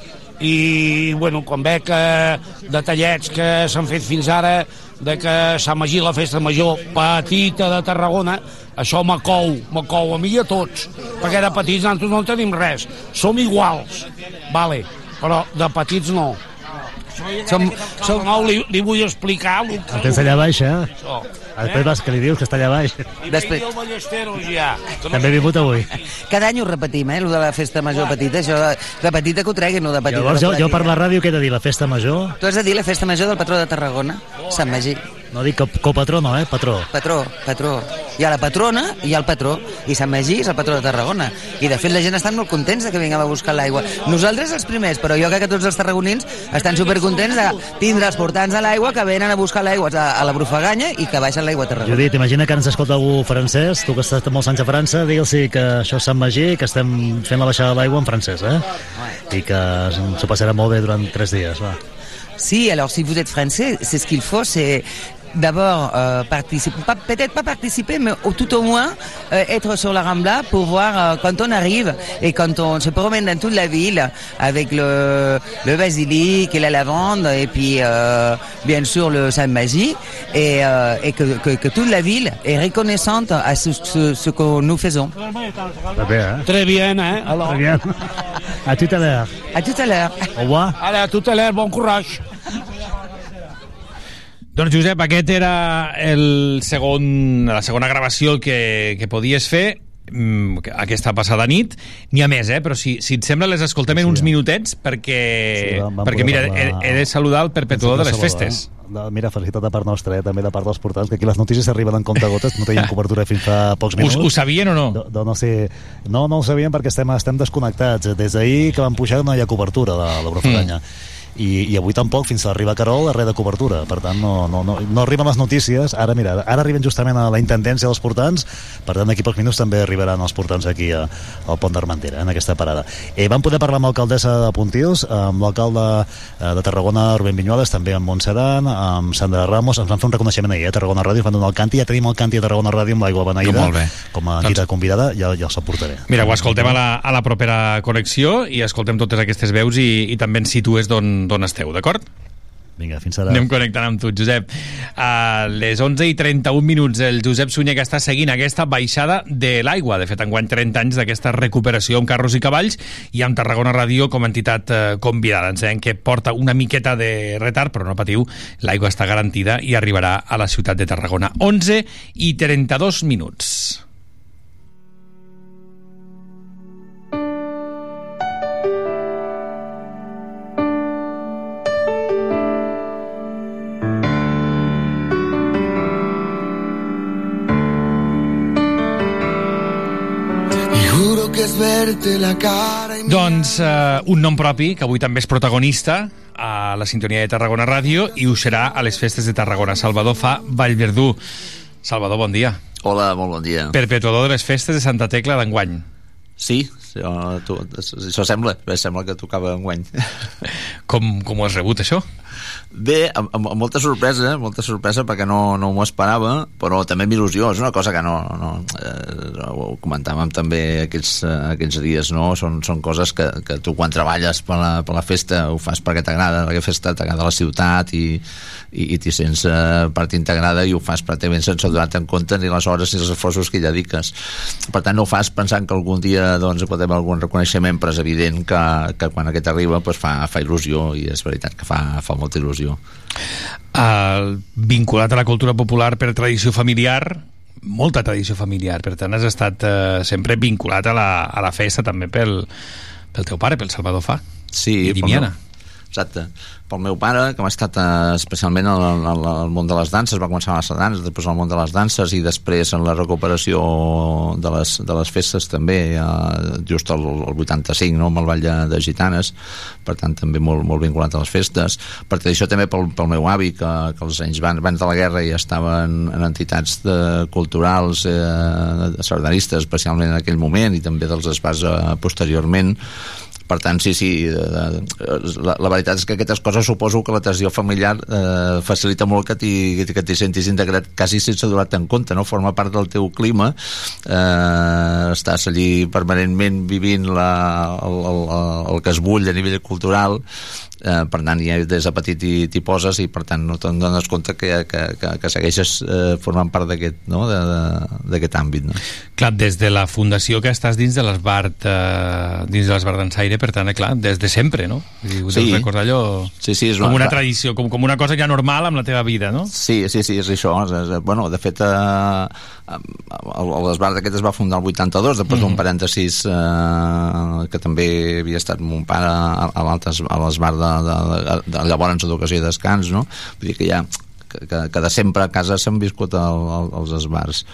I, bueno, quan veig que detallets que s'han fet fins ara de que Sant Magí, la festa major petita de Tarragona, això m'acou, m'acou a mi i a tots, perquè de petits nosaltres no en tenim res, som iguals, vale, però de petits no. Som, som... No, li, li vull explicar... El, El tens allà baix, eh? Això. Després vas que li dius que està allà baix. I Després- el Ballesteros ja. que no També he vingut avui. Cada any ho repetim, eh, lo de la festa major petita, això de, de petita que ho treguin, no de petita. Llavors, jo, jo per la ràdio què he de dir? La festa major? Tu has de dir la festa major del patró de Tarragona, Sant Magí. No dic cop, copatró, no, eh? Patró. Patró, patró. Hi ha la patrona i hi ha el patró. I Sant Magí és el patró de Tarragona. I de fet la gent estan molt contents de que vinguem a buscar l'aigua. Nosaltres els primers, però jo crec que tots els tarragonins estan supercontents de tindre els portants de l'aigua que venen a buscar l'aigua a, a la Brufaganya i que baixen l'aigua a Tarragona. Judit, imagina que ens escolta algú francès, tu que estat molts anys a França, digue'ls que això és Sant Magí, que estem fent la baixada de l'aigua en francès, eh? I que s'ho passarà molt bé durant tres dies, va. Si, alors si vous êtes français, c'est ce qu'il faut, c'est d'abord euh, participer, pas- peut-être pas participer, mais au- tout au moins euh, être sur la Rambla pour voir euh, quand on arrive et quand on se promène dans toute la ville avec le, le basilic et la lavande et puis euh, bien sûr le Saint-Magie et, euh, et que, que, que toute la ville est reconnaissante à ce, ce, ce que nous faisons. Très bien? Alors, Très bien. A tu l'heure. À tout à l'heure. Au revoir. ara, tu te l'he, bon courage. Doncs Josep, aquest era el segon, la segona gravació que, que podies fer mm, aquesta passada nit n'hi ha més, eh? però si, si et sembla les escoltem Sí, en uns sí. minutets perquè, Sí, vam- vam perquè mira, he, parlar- he de saludar el perpetuador de les Salvador, festes Eh? Mira, felicitat de part nostra, eh? també de part dels portals, que aquí les notícies arriben en compte-gotes, no teníem cobertura fins fa pocs us, minuts. ho sabien o no? No, no, no, sé, no, no ho sabíem perquè estem, estem desconnectats. Des d'ahir que vam pujar no hi ha cobertura de l'Eurofraganya. Mm. I, i avui tampoc, fins a arribar a Carol, res de cobertura. Per tant, no, no, no, no arriben les notícies. Ara, mira, ara arriben justament a la intendència dels portants, per tant, d'aquí pocs minuts també arribaran els portants aquí a, al Pont d'Armentera, en aquesta parada. Eh, vam poder parlar amb l'alcaldessa de Pontils, amb l'alcalde eh, de Tarragona, Rubén Viñuales, també amb Montserrat, amb Sandra Ramos, ens van fer un reconeixement ahir, eh, a Tarragona Ràdio, van donar el canti, ja tenim el canti a Tarragona Ràdio amb l'aigua beneïda, Molt bé. com a Doncs- dita convidada, ja, ja els aportaré. Mira, ho escoltem a la, a la propera connexió i escoltem totes aquestes veus i, i també ens situes d'on d'on esteu, d'acord? Vinga, fins ara. Anem connectant amb tu, Josep. A les 11 i 31 minuts, el Josep Sunyer que està seguint aquesta baixada de l'aigua. De fet, enguany 30 anys d'aquesta recuperació amb carros i cavalls i amb Tarragona Ràdio com a entitat eh, convidada. Ens deien que porta una miqueta de retard, però no patiu, l'aigua està garantida i arribarà a la ciutat de Tarragona. 11 i 32 minuts. Verte la cara y Doncs eh, un nom propi, que avui també és protagonista a la sintonia de Tarragona Ràdio i ho serà a les festes de Tarragona. Salvador Fa Vallverdú. Salvador, bon dia. Hola, molt bon dia. Perpetuador de les festes de Santa Tecla d'enguany. Sí, això, tu, això sembla, sembla que tocava enguany. Com, com ho has rebut, això? Bé, amb, amb, molta sorpresa, molta sorpresa perquè no, no m'ho esperava, però també amb il·lusió, és una cosa que no, no eh, ho comentàvem també aquests, eh, aquests dies, no? Són, són coses que, que tu quan treballes per la, per la festa ho fas perquè t'agrada la festa, t'agrada la ciutat i, i, i t'hi sents eh, part integrada i ho fas pràcticament sense donar-te en compte ni les hores ni els esforços que hi dediques. Per tant, no ho fas pensant que algun dia doncs, podem algun reconeixement, però és evident que, que quan aquest arriba doncs, fa, fa il·lusió i és veritat que fa, fa molta il·lusió. Uh, vinculat a la cultura popular per tradició familiar, molta tradició familiar, per tant has estat uh, sempre vinculat a la, a la festa també pel, pel teu pare, pel Salvador Fa. Sí, I pel Llimiana. Exacte. Pel meu pare, que m'ha estat eh, especialment al, al, al món de les danses, va començar a les danses, després al món de les danses i després en la recuperació de les, de les festes també, just el, el 85, no? amb el Ball de, de Gitanes, per tant també molt, molt vinculat a les festes. Per tradició també pel, pel meu avi, que, que els anys van, abans de la guerra ja estava en, en entitats de, culturals, eh, sardanistes, especialment en aquell moment, i també dels espais eh, posteriorment, per tant, sí, sí, eh, la, la veritat és que aquestes coses suposo que la tradició familiar eh, facilita molt que t'hi que t'hi sentis integrat quasi sense donar-te en compte, no? Forma part del teu clima, eh, estàs allí permanentment vivint la, el, el, el que es bull a nivell cultural, eh, per tant, ja des de petit t'hi poses i per tant no te'n dones compte que, que, que, que segueixes eh, formant part d'aquest no? d'aquest àmbit. No? Clar, des de la fundació que estàs dins de l'Esbart eh, dins de l'Esbart d'Ensaire, per tant, eh, clar, des de sempre, no? I ho Sí. deus recordar allò Sí, sí, és com una tradició, com, com una cosa ja normal amb la teva vida, no? Sí, sí, sí, és això. És, és, bueno, de fet, eh, l'Esbart aquest es va fundar el 82, després d'un parèntesis eh, que també havia estat mon pare a, a l'Esbart de, de, de, de llavors educació i descans, no? Vull dir que ja que, que, de sempre a casa s'han viscut el, el, els esbars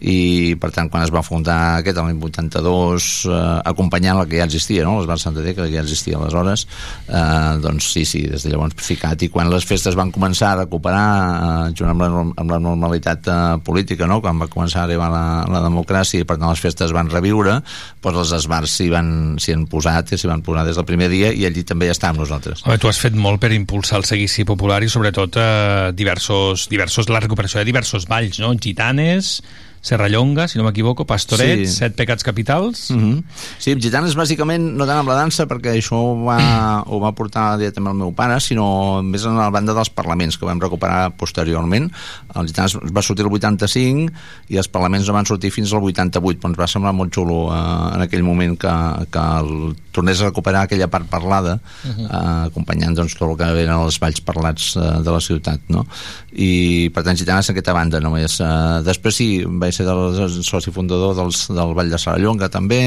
i per tant quan es va fundar aquest l'any 82 eh, acompanyant la que ja existia no? l'Esbar Santa Tecla que ja existia aleshores eh, doncs sí, sí, des de llavors ficat i quan les festes van començar a recuperar eh, junt amb la, amb la normalitat eh, política, no? quan va començar a arribar la, la democràcia i per tant les festes van reviure doncs els esbars s'hi han posat i s'hi van posar des del primer dia i allí també ja estàvem nosaltres Home, tu has fet molt per impulsar el seguici popular i sobretot eh, diversos, diversos, la recuperació de diversos balls, no? Gitanes, Serrallonga, si no m'equivoco, Pastorets, Sí. Set Pecats Capitals... Mm -hmm. Sí, gitanes bàsicament no tant amb la dansa perquè això ho va, ho va portar directament el meu pare sinó més en la banda dels parlaments que vam recuperar posteriorment el gitanes va sortir el 85 i els parlaments no van sortir fins al 88 però ens va semblar molt xulo eh, en aquell moment que, que el, tornés a recuperar aquella part parlada Mhm. eh, acompanyant doncs, tot el que eren els balls parlats eh, de la ciutat no? i per tant gitanes en aquesta banda només eh, després sí, vaig ser del soci fundador dels, del Ball de Sarallonga també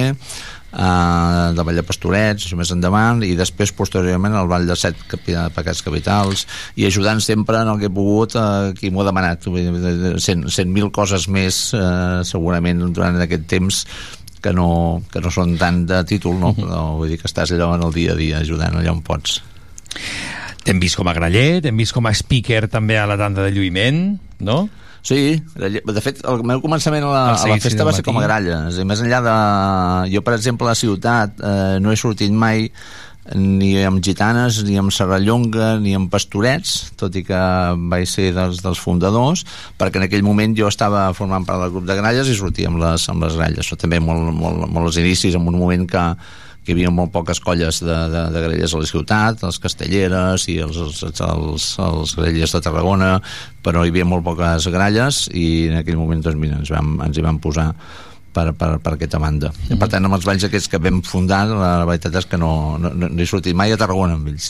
uh, del Vall de Pastorets, més endavant, i després, posteriorment, el Vall de Set Pecats Capitals, i ajudant sempre en el que he pogut uh, qui m'ho ha demanat. Vull dir, Cent, cent mil coses més, uh, segurament, durant aquest temps, que no, que no són tant de títol, no? però vull dir que estàs allò en el dia a dia ajudant allà on pots. T'hem vist com a graller, t'hem vist com a speaker també a la tanda de lluïment, no? Sí, de fet, el meu començament a la, a la festa va ser com a matí. gralla. És a dir, més enllà de... Jo, per exemple, a la ciutat eh, no he sortit mai ni amb gitanes, ni amb serrallonga, ni amb pastorets, tot i que vaig ser dels, dels fundadors, perquè en aquell moment jo estava formant part del grup de gralles i sortia amb les, amb les gralles. Això també molt, molt, molt als inicis, en un moment que, que hi havia molt poques colles de, de, de grelles a la ciutat, les castelleres i els, els, els, els grelles de Tarragona, però hi havia molt poques gralles i en aquell moment doncs, mira, ens, vam, ens hi vam posar per, per, per aquesta banda. I, per tant, amb els balls aquests que vam fundar, la, veritat és que no, no, no he sortit mai a Tarragona amb ells.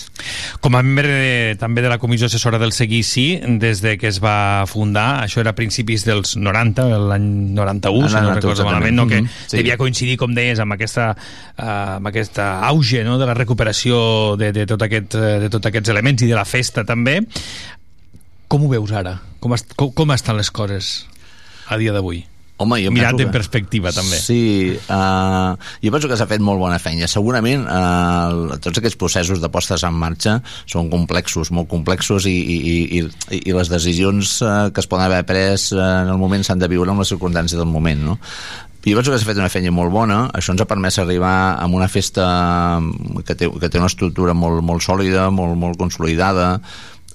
Com a membre de, també de la comissió assessora del Seguici, des de que es va fundar, això era a principis dels 90, l'any 91, si no 91, recordo malament, no? que Mhm, sí. devia coincidir, com deies, amb aquesta, uh, amb aquesta auge no? de la recuperació de, de, tot aquest, eh, de tots aquests elements i de la festa també. Com ho veus ara? Com, est com, com estan les coses a dia d'avui? Home, jo Mirat en que- perspectiva, també. Sí, uh, jo penso que s'ha fet molt bona feina. Segurament uh, tots aquests processos de postes en marxa són complexos, molt complexos i, i, i, i, i les decisions uh, que es poden haver pres uh, en el moment s'han de viure amb les circumstàncies del moment, no? Jo penso que s'ha fet una feina molt bona, això ens ha permès arribar a una festa que té, que té una estructura molt, molt sòlida, molt, molt consolidada,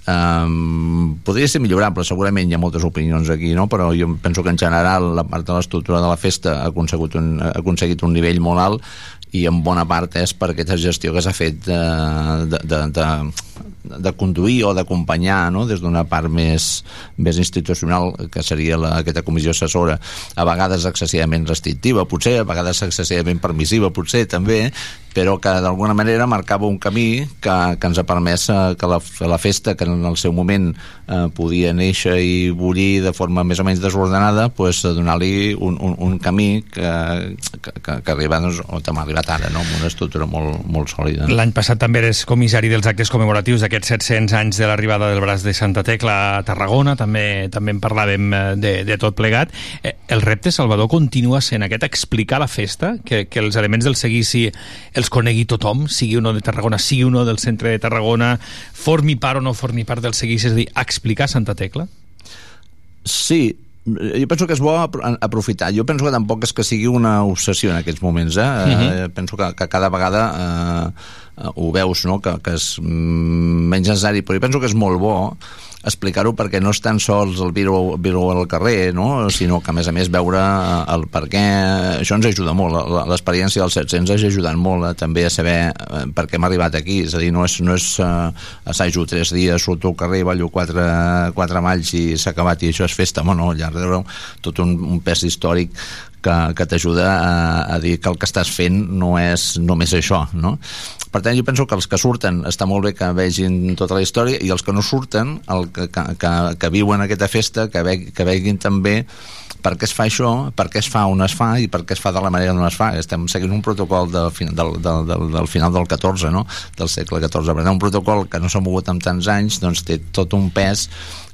Um, podria ser millorable, segurament hi ha moltes opinions aquí, no? però jo penso que en general la part de l'estructura de la festa ha aconseguit un, ha aconseguit un nivell molt alt i en bona part és per aquesta gestió que s'ha fet de, de, de, de, de conduir o d'acompanyar no? des d'una part més, més institucional que seria la, aquesta comissió assessora a vegades excessivament restrictiva potser, a vegades excessivament permissiva potser també, però que d'alguna manera marcava un camí que, que ens ha permès eh, que la, la festa que en el seu moment eh, podia néixer i bullir de forma més o menys desordenada pues, donar-li un, un, un camí que, que, que, arriba doncs, on arribat ara, no? amb una estructura molt, molt sòlida. L'any passat també eres comissari dels actes commemoratius d'aquests 700 anys de l'arribada del braç de Santa Tecla a Tarragona, també també en parlàvem eh, de, de tot plegat. Eh, el repte, Salvador, continua sent aquest, explicar la festa, que, que els elements del seguici els conegui tothom, sigui uno de Tarragona, sigui uno del centre de Tarragona, formi part o no formi part del seguici, és a dir, explicar Santa Tecla? Sí, jo penso que és bo apro- aprofitar. Jo penso que tampoc és que sigui una obsessió en aquests moments. Eh? Uh Mhm. -huh. Penso que, que cada vegada eh, eh, ho veus, no? que, que és mm, menys necessari, però jo penso que és molt bo explicar-ho perquè no és tan sols el vir-ho vir al carrer, no? sinó que a més a més veure eh, el per què això ens ajuda molt, l'experiència dels 700 ens ha ajudat molt eh, també a saber eh, per què hem arribat aquí, és a dir, no és, no és eh, assajo tres dies, surto al carrer ballo quatre, quatre malls i s'ha acabat i això és festa, bueno, no, allà darrere tot un, un pes històric que, que t'ajuda a, a dir que el que estàs fent no és només això, no? Per tant, jo penso que els que surten està molt bé que vegin tota la història i els que no surten, el que, que, que, que viuen aquesta festa, que, ve, que veguin també per què es fa això, per què es fa on es fa i per què es fa de la manera on es fa. Estem seguint un protocol del, del, del, del final del 14, no? del segle XIV. Per tant, un protocol que no s'ha mogut en tants anys doncs té tot un pes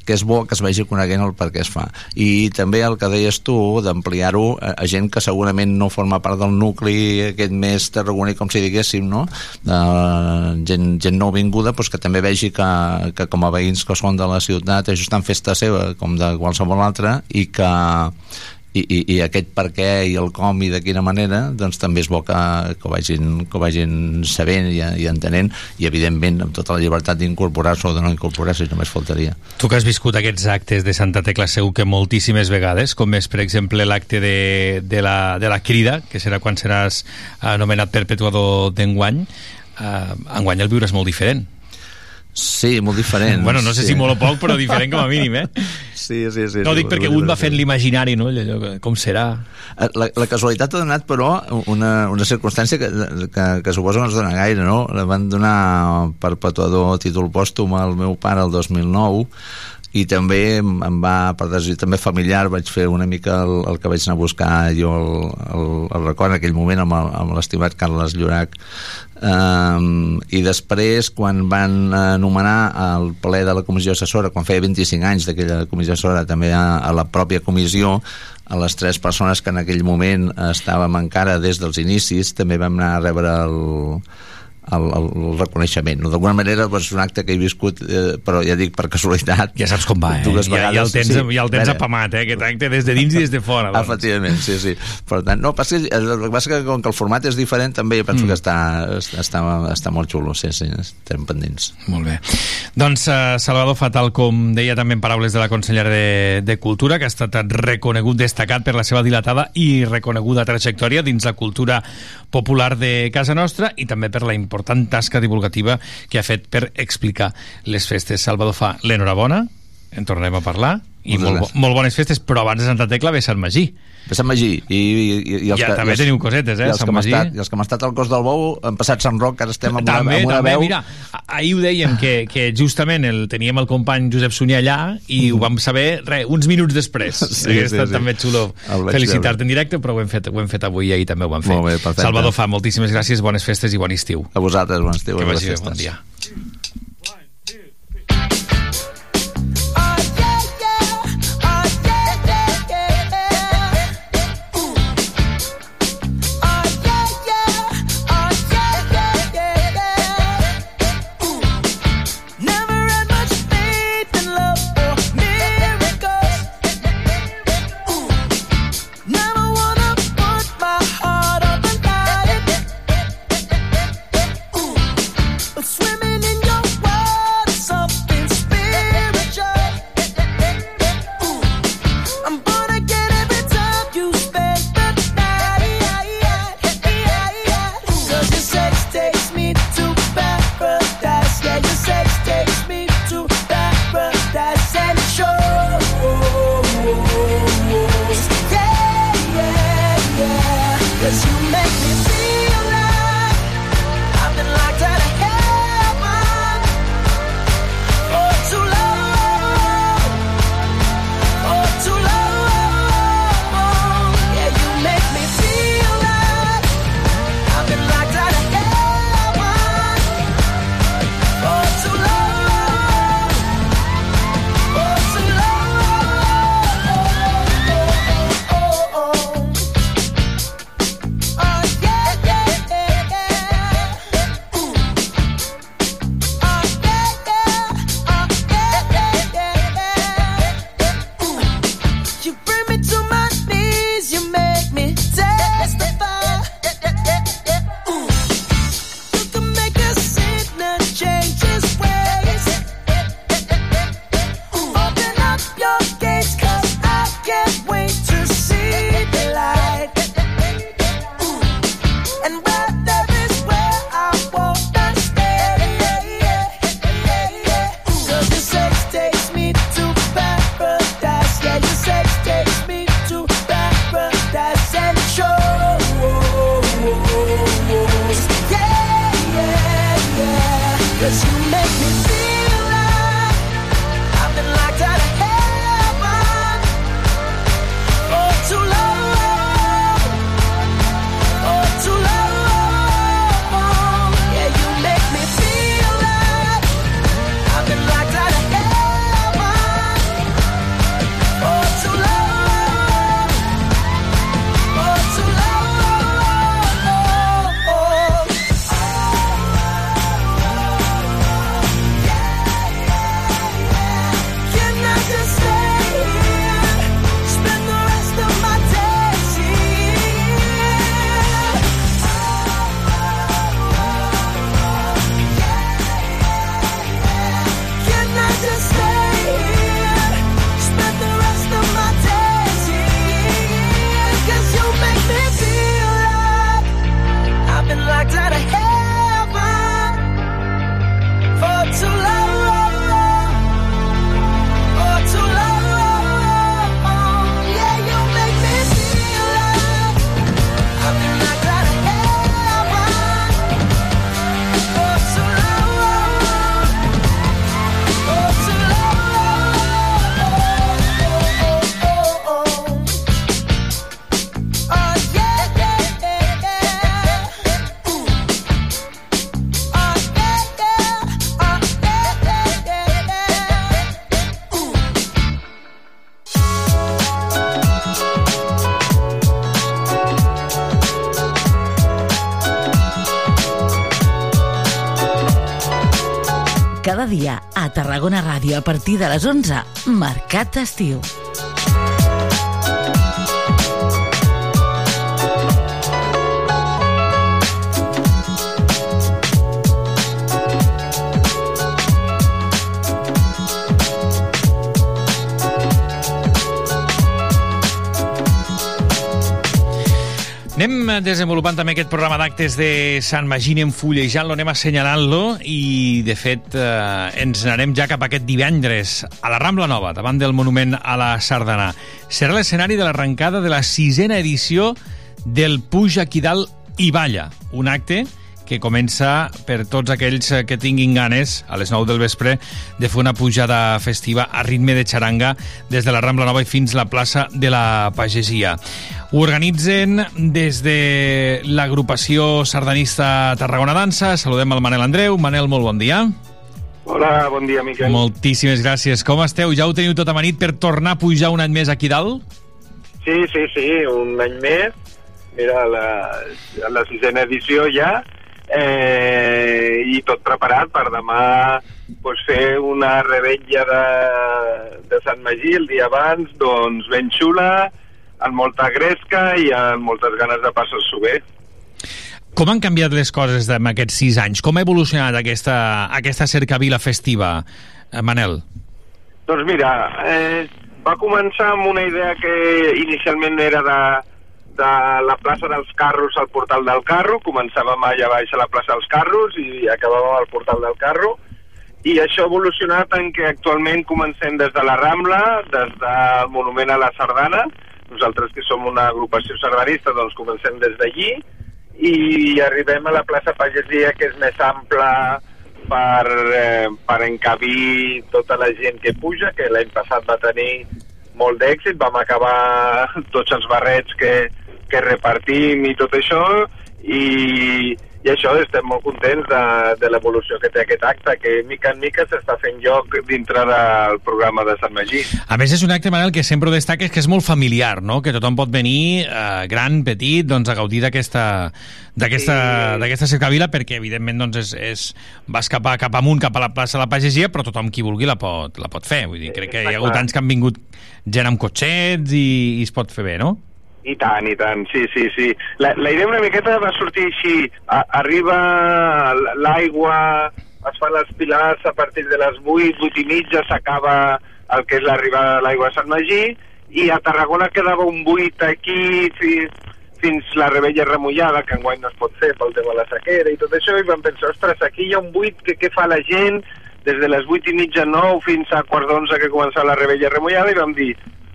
que és bo que es vagi coneguent el per què es fa. I també el que deies tu, d'ampliar-ho a, a gent que segurament no forma part del nucli aquest més tarragoní, com si diguéssim, no? Uh, gent, gent nouvinguda, doncs que també vegi que, que com a veïns que són de la ciutat, això està en festa seva, com de qualsevol altra, i que i, i, i aquest per què i el com i de quina manera doncs també és bo que, que, ho, vagin, que ho vagin sabent i, i entenent i evidentment amb tota la llibertat d'incorporar-se o de no incorporar-se, només faltaria Tu que has viscut aquests actes de Santa Tecla segur que moltíssimes vegades, com és, per exemple, l'acte de, de, la, de la crida, que serà quan seràs anomenat perpetuador d'enguany, eh, enguany el viuràs molt diferent. Sí, molt diferent. Bueno, no sé sí. si molt o poc, però diferent com a mínim, eh? Sí, sí, sí. No sí, dic perquè molt un va fent l'imaginari, no? Allò, que- com serà? Eh, La, la casualitat ha donat, però, una, una circumstància que, que, que suposo no es dona gaire, no? La van donar perpetuador títol pòstum al meu pare el 2009 i també em va, per decisió també familiar, vaig fer una mica el, el que vaig anar a buscar jo el, el, el record en aquell moment amb amb l'estimat Carles Llorac. Um, i després quan van anomenar el ple de la comissió assessora quan feia 25 anys d'aquella comissió assessora també a, a la pròpia comissió a les tres persones que en aquell moment estàvem encara des dels inicis també vam anar a rebre el, el, el, el reconeixement. No? D'alguna manera doncs, és un acte que he viscut, eh, però ja dic per casualitat. Ja saps com va, eh? Dues Ja, vegades. ja el tens, sí. ja el tens apamat, eh? Aquest acte des de dins i des de fora. Doncs. Efectivament, sí, sí. Per tant, no, passa que, el que passa que com que el format és diferent també penso mm. que està, està, està molt xulo, sí, sí, estem pendents. Molt bé. Doncs uh, Salvador Fatal, com deia també en paraules de la consellera de, de Cultura, que ha estat reconegut, destacat per la seva dilatada i reconeguda trajectòria dins la cultura popular de casa nostra i també per la important tasca divulgativa que ha fet per explicar les festes. Salvador fa l'enhorabona, en tornarem a parlar, i Moltes molt, bo, molt bones festes, però abans de Santa Tecla ve Sant Magí. Per Sant Magí. I, i, i els Ja, que, també i els, teniu cosetes, eh, I els, Sant que hem Magí. estat, I els que hem estat al Cos del Bou han passat Sant Roc, ara estem amb, també, una, amb una també, veu... mira, ahir ho dèiem que, que justament el, teníem el company Josep Sunyer allà i ho vam saber re, uns minuts després Sí, sí, estat sí. també xulo felicitar-te en directe però ho hem, fet, ho hem fet avui i ahir també ho vam fer Molt bé, perfecte. Salvador Fa, moltíssimes gràcies, bones festes i bon estiu A vosaltres, bon estiu. que vagi bé, bon dia a partir de les 11, Mercat d'Estiu. Desenvolupant també aquest programa d'actes de Sant Magí, anem fullejant-lo, anem assenyalant-lo i, de fet, eh, ens n'anem ja cap a aquest divendres a la Rambla Nova, davant del monument a la Sardana. Serà l'escenari de l'arrencada de la sisena edició del Puja aquí dalt i balla, un acte que comença per tots aquells eh, que tinguin ganes a les 9 del vespre de fer una pujada festiva a ritme de xaranga des de la Rambla Nova i fins a la plaça de la Pagesia. Ho organitzen des de l'agrupació sardanista Tarragona Dansa. Saludem al Manel Andreu. Manel, molt bon dia. Hola, bon dia, Miquel. Moltíssimes gràcies. Com esteu? Ja ho teniu tot amanit per tornar a pujar un any més aquí dalt? Sí, sí, sí, un any més. Mira, la, la sisena edició ja, eh, i tot preparat per demà pues, fer una rebetlla de, de Sant Magí el dia abans, doncs ben xula, amb molta gresca i amb moltes ganes de passar-s'ho bé. Com han canviat les coses en aquests sis anys? Com ha evolucionat aquesta, aquesta cercavila festiva, eh, Manel? Doncs mira, eh, va començar amb una idea que inicialment era de, de la plaça dels Carros al portal del Carro, començàvem allà baix a la plaça dels Carros i acabàvem al portal del Carro, i això ha evolucionat en que actualment comencem des de la Rambla, des del Monument a la Sardana, nosaltres que som una agrupació sardanista, doncs comencem des d'allí, i arribem a la plaça Pagesia, que és més ampla per, eh, per encabir tota la gent que puja, que l'any passat va tenir molt d'èxit, vam acabar tots els barrets que, que repartim i tot això, i, i això, estem molt contents de, de l'evolució que té aquest acte, que mica en mica s'està fent lloc dintre del programa de Sant Magí. A més, és un acte, Manel, que sempre ho destaques que és molt familiar, no? que tothom pot venir, eh, gran, petit, doncs, a gaudir d'aquesta d'aquesta sí. cercavila perquè evidentment doncs és, és vas cap, a, cap amunt cap a la plaça de la Pagesia però tothom qui vulgui la pot, la pot fer vull dir, crec que hi ha hagut anys que han vingut gent amb cotxets i, i es pot fer bé, no? I tant, i tant, sí, sí, sí. La, la idea una miqueta va sortir així. A, arriba l'aigua, es fan els pilars a partir de les 8, 8 i mitja, s'acaba el que és l'arribada de l'aigua a Sant Magí, i a Tarragona quedava un buit aquí fins, fins la rebella remullada, que enguany no es pot fer pel tema de la sequera i tot això, i vam pensar, ostres, aquí hi ha un buit que què fa la gent des de les 8 i mitja, 9 fins a quart d'onze que comença la rebella remullada, i vam dir,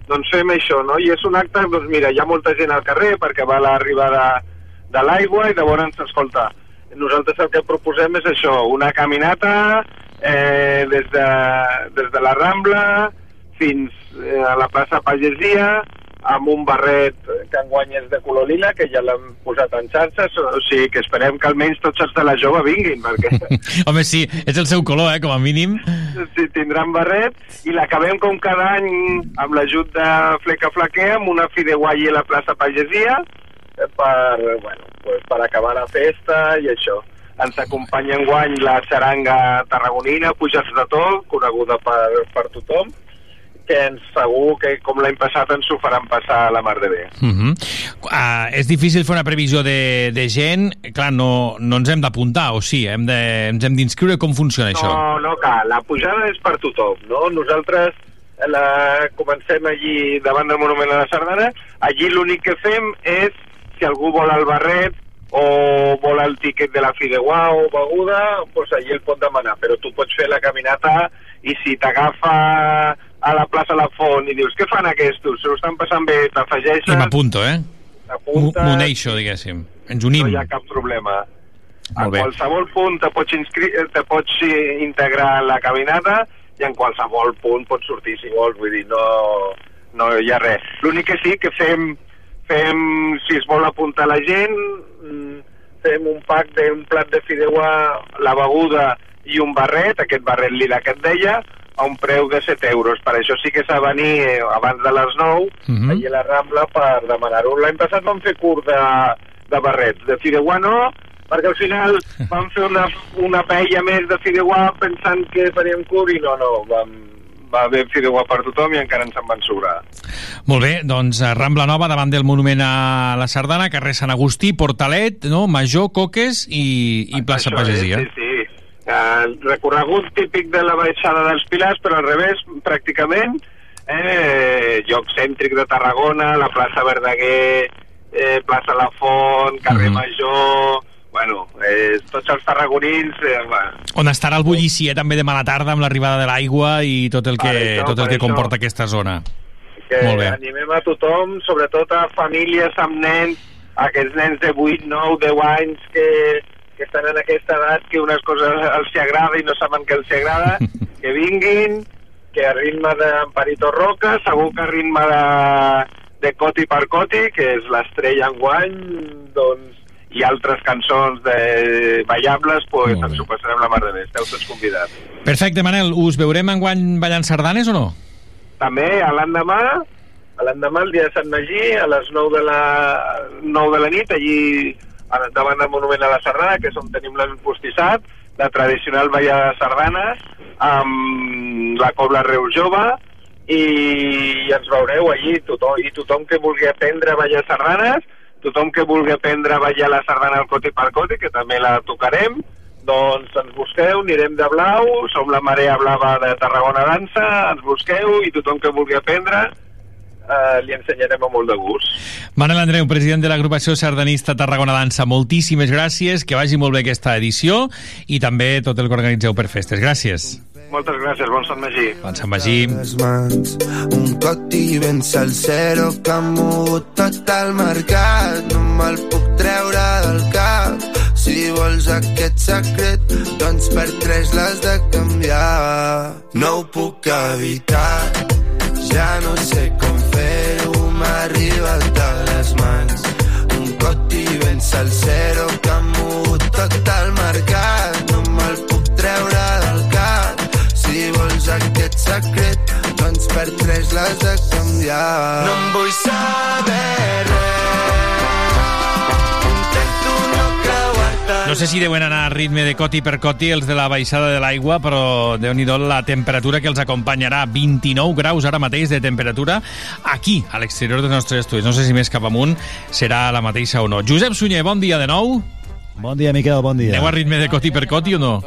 doncs fem això, no? I és un acte, doncs mira, hi ha molta gent al carrer perquè va l'arribada de l'aigua i llavors, escolta, nosaltres el que proposem és això, una caminata eh, des, de, des de la Rambla fins eh, a la plaça Pagesia, amb un barret que enguany és de color lila, que ja l'hem posat en xarxes, o sigui que esperem que almenys tots els de la jove vinguin, perquè... Home, sí, és el seu color, eh, com a mínim. Sí, tindran barret, i l'acabem com cada any amb l'ajut de Fleca Flaquer, amb una fideuai a la plaça Pagesia, per, bueno, pues per acabar la festa i això. Ens acompanya enguany la xaranga tarragonina, Pujats de Tot, coneguda per, per tothom, que ens segur que com l'any passat ens ho faran passar a la mar de bé. Uh -huh. uh, és difícil fer una previsió de, de gent. Clar, no, no ens hem d'apuntar, o sí? Hem de, ens hem d'inscriure? Com funciona no, això? No, no cal. La pujada és per tothom, no? Nosaltres la, comencem allí davant del Monument a la Sardana. Allí l'únic que fem és, si algú vol el barret o vol el tiquet de la fideuà o beguda, doncs allí el pot demanar. Però tu pots fer la caminata i si t'agafa a la plaça La Font i dius, què fan aquests? Se ho estan passant bé, t'afegeixes... I m'apunto, eh? M'uneixo, diguéssim. Ens unim. No hi ha cap problema. A qualsevol punt te pots, inscri... te pots integrar en la caminata i en qualsevol punt pots sortir si vols, vull dir, no, no hi ha res. L'únic que sí que fem, fem, si es vol apuntar la gent, mm, fem un pack d'un plat de fideuà, la beguda i un barret, aquest barret lila que et deia, a un preu de 7 euros. Per això sí que s'ha venir eh, abans de les 9 Mhm. allà a la Rambla per demanar-ho. L'any passat vam fer curt de, de barrets. De fideuà no, perquè al final vam fer una, una paella més de fideuà pensant que faríem cur i no, no, vam, va haver fideuà per tothom i encara ens en van sobrar. Molt bé, doncs Rambla Nova davant del Monument a la Sardana, carrer Sant Agustí, Portalet, no? Major, Coques i, i plaça Pagesia. Sí, sí. El recorregut típic de la baixada dels Pilars, però al revés, pràcticament, eh, lloc cèntric de Tarragona, la plaça Verdaguer, eh, plaça La Font, carrer Mhm. Major... Bueno, eh, tots els tarragonins... Eh, va, On estarà el bullici, eh, també demà a la tarda amb l'arribada de l'aigua i tot el que, Per això, tot el que això. comporta aquesta zona. que Molt bé. animem a tothom, sobretot a famílies amb nens, aquests nens de 8, 9, 10 anys que, que estan en aquesta edat que unes coses els agrada i no saben que els agrada, que vinguin, que a ritme d'Amparito Roca, segur que a ritme de, de Coti per Coti, que és l'estrella enguany, doncs, i altres cançons de ballables, pues, ens ho passarem la mar de bé. Esteu tots convidats. Perfecte, Manel. Us veurem enguany ballant sardanes o no? també a l'endemà a l'endemà el dia de Sant Magí a les 9 de la, 9 de la nit allí a- davant del Monument a la Sardana que és on tenim l'empostissat la tradicional ballada de sardanes amb la Cobla Reus Jove i ens veureu allí tothom, i tothom que vulgui aprendre a ballar sardanes tothom que vulgui aprendre a ballar la sardana al coti per coti que també la tocarem doncs ens busqueu, anirem de blau, som la Marea Blava de Tarragona Dansa, ens busqueu i tothom que vulgui aprendre eh, li ensenyarem amb molt de gust. Manel Andreu, president de l'agrupació sardanista Tarragona Dansa, moltíssimes gràcies, que vagi molt bé aquesta edició i també tot el que organitzeu per festes. Gràcies. Moltes gràcies, bon Sant Magí. Bon Sant Magí. mans un coti ben salsero que ha mogut tot el mercat no me'l puc treure del cap si vols aquest secret doncs per tres l'has de canviar no ho puc evitar ja no sé com fer-ho m'ha arribat de les mans un coti ben salsero que ha mogut tot el mercat no me'l puc treure del cap si vols aquest secret, doncs per tres l'has de canviar. No em vull saber res. No sé si deuen anar a ritme de coti per coti els de la baixada de l'aigua, però déu nhi la temperatura que els acompanyarà. 29 graus ara mateix de temperatura aquí, a l'exterior dels nostres estudis. No sé si més cap amunt serà la mateixa o no. Josep Sunyer, bon dia de nou. Bon dia, Miquel, bon dia. Aneu a ritme de coti per coti o no?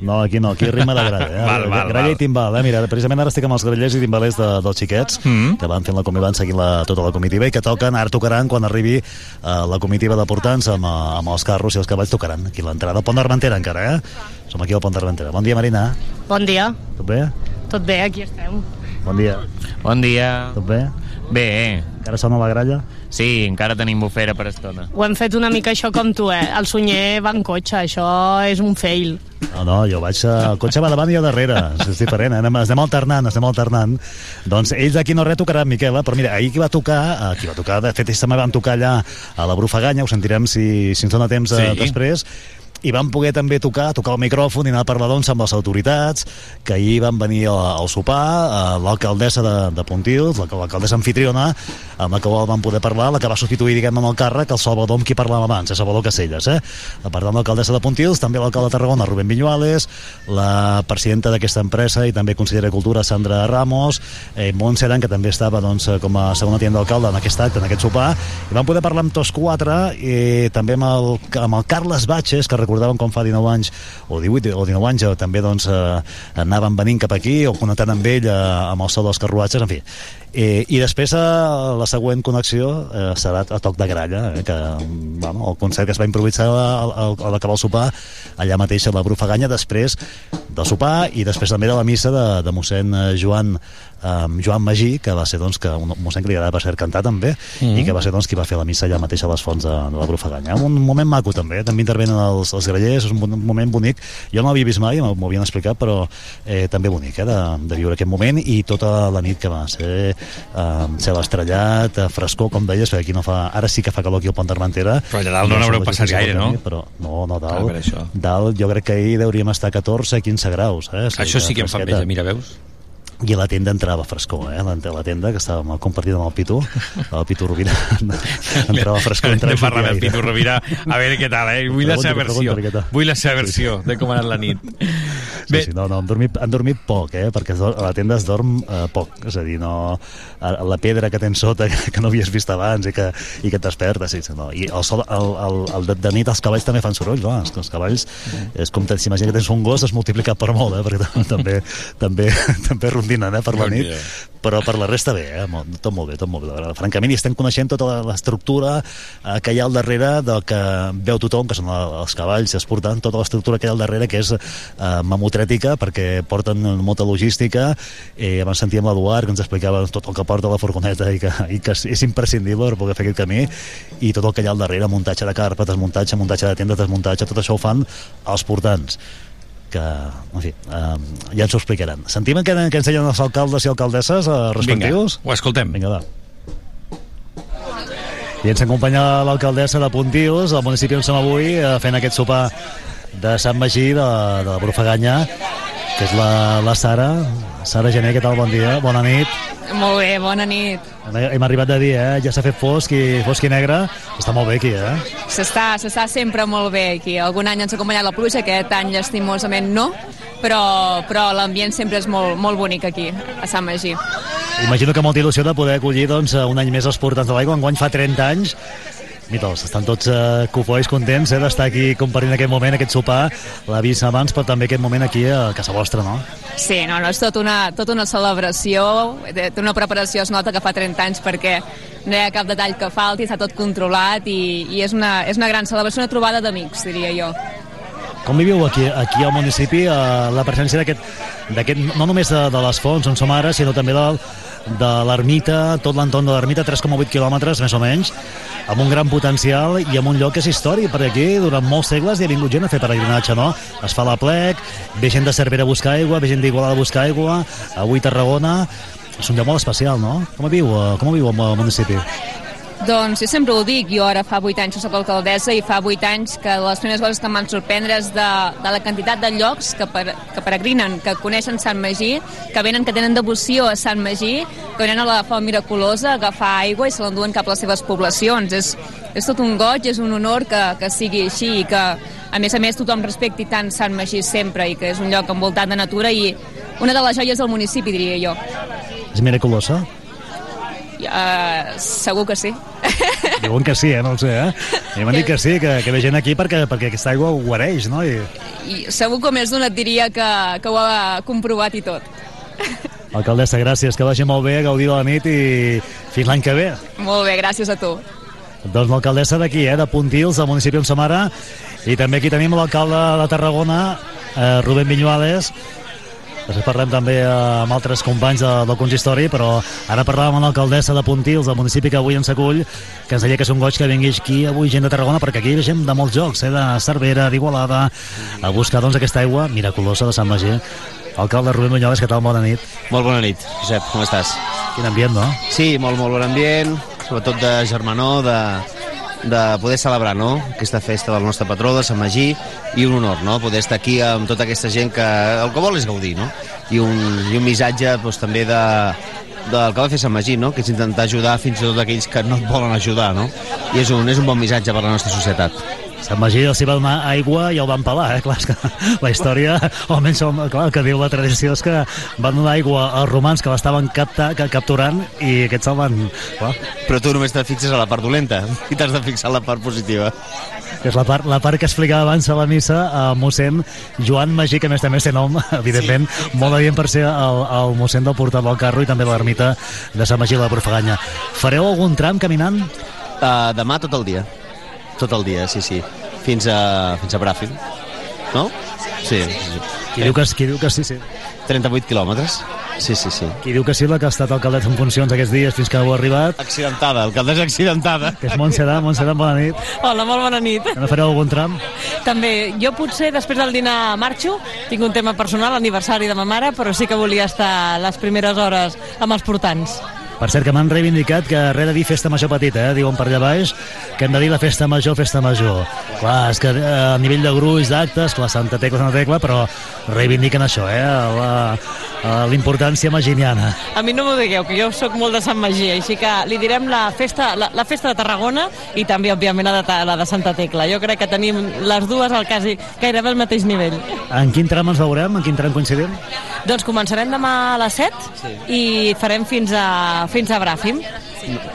No, aquí no, aquí rima de gralla. Eh? Val, val, gralla val. i timbal, eh? Mira, precisament ara estic amb els grallers i timbalers de, dels xiquets, Mm. que van fent la comitiva, van seguint la, tota la comitiva i que toquen, ara tocaran quan arribi eh, la comitiva de portants amb, eh, amb els carros i els cavalls tocaran aquí l'entrada. Al Pont d'Armentera encara, eh? Som aquí al Pont d'Armentera. Bon dia, Marina. Bon dia, Tot bé? tot bé, aquí estem. Bon dia. Bon dia. Tot bé? Bé, Encara sona la gralla? Sí, encara tenim bufera per estona. Ho hem fet una mica això com tu, eh? El Sunyer va en cotxe, això és un fail. No, no, jo vaig... eh, El cotxe va davant i jo darrere. És diferent, eh? anem, anem alternant, estem alternant. Doncs ells aquí no res tocaran, Miquel, eh? però mira, ahir qui va tocar, eh, qui va tocar, de fet, ells també van tocar allà a la Brufaganya, ho sentirem si, si ens dona temps Sí. després, i van poder també tocar, tocar el micròfon i anar a parlar doncs amb les autoritats que ahir van venir al, sopar eh, l'alcaldessa de, de Pontils l'alc- l'alcaldessa anfitriona amb la que van poder parlar, la que va substituir diguem amb el càrrec el Salvador amb qui parlàvem abans, eh, Salvador Caselles eh? per tant l'alcaldessa de Pontils, també l'alcalde de Tarragona Rubén Viñuales, la presidenta d'aquesta empresa i també consellera de Cultura Sandra Ramos, eh, Montse Aran que també estava doncs, eh, com a segona tinent d'alcalde en aquest acte, en aquest sopar i van poder parlar amb tots quatre i també amb el, amb el Carles Batxes que recordàvem com fa 19 anys o 18 o 19 anys eh, també doncs, eh, anaven venint cap aquí o connectant amb ell eh, amb el so dels carruatges, en fi. Eh, I després eh, la següent connexió eh, serà a toc de gralla, eh, que bueno, el concert que es va improvisar al, al, a l'acabar el sopar allà mateix a la Brufaganya, després del sopar i després també de la missa de, de mossèn eh, Joan um, Joan Magí, que va ser doncs, que un mossèn que li agradava per cert cantar també, Mhm. i que va ser doncs, qui va fer la missa allà mateix a les fonts de, de la Brufaganya. Un moment maco també, també intervenen els, els grallers, és un moment bonic. Jo no l'havia vist mai, m'ho havien explicat, però eh, també bonic eh, de, de viure aquest moment i tota la nit que va ser eh, cel estrellat, eh, frescor, com deies, perquè aquí no fa... Ara sí que fa calor aquí al Pont d'Armentera. Però allà dalt no n'haureu la passat gaire, no? Però no, no, dalt, Ah, dalt jo crec que ahir hauríem estar a 14, 15 graus. Eh? Això sí que em fa enveja, mira, veus? I la tenda entrava frescor, eh? La, la tenda que estàvem compartint amb el Pitu, el Pitu Rovira, entrava frescor. Hem de entrava parlar amb el Pitu Rovira a veure què tal, eh? Vull la seva versió. Vull la seva versió de com ha anat la nit. Sí, sí, no, no, han dormit, han dormit poc, eh? perquè a la tenda es dorm eh, poc, és a dir, no, la pedra que tens sota, que, no havies vist abans i que, i que et desperta, sí, sí, no. i el, sol, el, el, el de, de nit els cavalls també fan soroll, no? els, els cavalls és com s'imagina que tens un gos es multiplica per molt, eh? perquè també, també, també rondinen eh? per la nit, però per la resta bé, eh? molt, tot molt bé, tot molt bé. Francament, i estem coneixent tota l'estructura eh, que hi ha al darrere del que veu tothom, que són els cavalls, es portant tota l'estructura que hi ha al darrere, que és eh, mamotrètica, perquè porten molta logística, eh, abans sentíem l'Eduard, que ens explicava tot el que porta la furgoneta i que, i que és imprescindible per poder fer aquest camí, i tot el que hi ha al darrere, muntatge de carpa, desmuntatge, muntatge de tenda, desmuntatge, tot això ho fan els portants que, en fi, eh, ja ens ho explicaran. Sentim que, que ensenyen els alcaldes i alcaldesses eh, respectius? Vinga, ho escoltem. Vinga, va. I ens acompanya l'alcaldessa de Pontius, al municipi on som avui, eh, fent aquest sopar de Sant Magí, de, de la Brufaganya, que és la, la Sara. Sara Gené, què tal? Bon dia, bona nit. Molt bé, bona nit. Hem arribat de dir, eh? Ja s'ha fet fosc i, fosc i negre. Està molt bé aquí, eh? S'està s'està sempre molt bé aquí. Algun any ens ha acompanyat la pluja, aquest any llastimosament no, però, però l'ambient sempre és molt, molt bonic aquí, a Sant Magí. Imagino que molta il·lusió de poder acollir doncs, un any més els portants de l'aigua. Enguany fa 30 anys. Mira, estan tots eh, cofois contents eh, d'estar aquí compartint aquest moment, aquest sopar. L'ha vist abans, però també aquest moment aquí a casa vostra, no? Sí, no, no, és tot una, tot una celebració, té té una preparació, es nota que fa 30 anys perquè no hi ha cap detall que falti, està tot controlat i, i és, una, és una gran celebració, una trobada d'amics, diria jo. Com viviu aquí, aquí al municipi eh, la presència d'aquest no només de, de les fonts on som ara, sinó també del, de l'ermita, tot l'entorn de l'ermita, 3,8 quilòmetres més o menys, amb un gran potencial i amb un lloc que és històric, perquè aquí durant molts segles hi ha vingut gent a fer peregrinatge, no? Es fa la plec, ve gent de Cervera a buscar aigua, ve gent d'Igualada a buscar aigua, avui Tarragona... És un lloc molt especial, no? Com viu, eh, com viu el municipi? Doncs jo sempre ho dic, jo ara fa 8 anys que soc alcaldessa i fa 8 anys que les primeres coses que em van sorprendre és de, de la quantitat de llocs que, per, que peregrinen, que coneixen Sant Magí, que venen, que tenen devoció a Sant Magí, que venen a la Font Miraculosa a agafar aigua i se l'enduen cap a les seves poblacions. És, és tot un goig, és un honor que, que sigui així i que, a més a més, tothom respecti tant Sant Magí sempre i que és un lloc envoltat de natura i una de les joies del municipi, diria jo. És miraculosa? Uh, segur que sí. Diuen que sí, eh? No ho sé, eh? I m'han dit que sí, que, que ve gent aquí perquè, perquè aquesta aigua ho guareix, no? I... I segur que més d'un et diria que, que ho ha comprovat i tot. Alcaldessa, gràcies, que vagi molt bé, gaudir de la nit i fins l'any que ve. Molt bé, gràcies a tu. Doncs l'alcaldessa d'aquí, eh, de Pontils, del municipi on som ara, i també aquí tenim l'alcalde de Tarragona, eh, Rubén Viñuales, Després parlem també amb altres companys de, del consistori, però ara parlàvem amb l'alcaldessa de Pontils, del municipi que avui ens acull, que ens deia que és un goig que vingui aquí avui gent de Tarragona, perquè aquí hi ha gent de molts jocs, eh, de Cervera, d'Igualada, a buscar doncs, aquesta aigua miraculosa de Sant Magí. Alcalde Rubén Muñoles, què tal? Bona nit. Molt bona nit, Josep, com estàs? Quin ambient, no? Sí, molt, molt bon ambient, sobretot de germanor, de, de poder celebrar no? aquesta festa del nostre patró, de Sant Magí, i un honor, no? poder estar aquí amb tota aquesta gent que el que vol és gaudir, no? I un, i un missatge doncs, també de, del que va fer Sant Magí, no? que és intentar ajudar fins i tot aquells que no et volen ajudar, no? I és un, és un bon missatge per a la nostra societat. Sant Magí els hi va donar aigua i el van pelar, eh? Clar, que la història, o almenys el, clar, el que diu la tradició és que van donar aigua als romans que l'estaven capta, capturant i aquests se'l van... Clar, Però tu només te fixes a la part dolenta i t'has de fixar en la part positiva. que és la part, la part que explicava abans a la missa a mossèn Joan Magí, que a més també té nom, evidentment, sí. molt adient per ser el, el mossèn del portal del carro i també de l'ermita de Sant Magí de la Profaganya. Fareu algun tram caminant? Uh, demà tot el dia. Tot el dia, sí, sí. Fins a, fins a Bràfil. No? Sí. sí. Qui, diu que, qui diu que sí, sí. 38 quilòmetres. Sí, sí, sí. Qui diu que sí, la que ha estat alcaldessa en funcions aquests dies fins que heu arribat. Accidentada, alcaldessa accidentada. Que és Montserrat, Montserrat, bona nit. Hola, molt bona nit. Que no fareu algun tram? També, jo potser després del dinar marxo, tinc un tema personal, aniversari de ma mare, però sí que volia estar les primeres hores amb els portants. Per cert, que m'han reivindicat que res de dir festa major petita, eh? diuen per allà baix, que hem de dir la festa major, festa major. Clar, és que eh, a nivell de gruix, d'actes, clar, Santa Tecla, Santa Tecla, però reivindiquen això, eh? La, la, l'importància maginiana. A mi no m'ho digueu, que jo sóc molt de Sant Magí, així que li direm la festa, la, la festa de Tarragona i també, òbviament, la de, la de Santa Tecla. Jo crec que tenim les dues al quasi, gairebé al mateix nivell. En quin tram ens veurem? En quin tram coincidim? Doncs començarem demà a les 7 sí. i farem fins a, fins a Bràfim.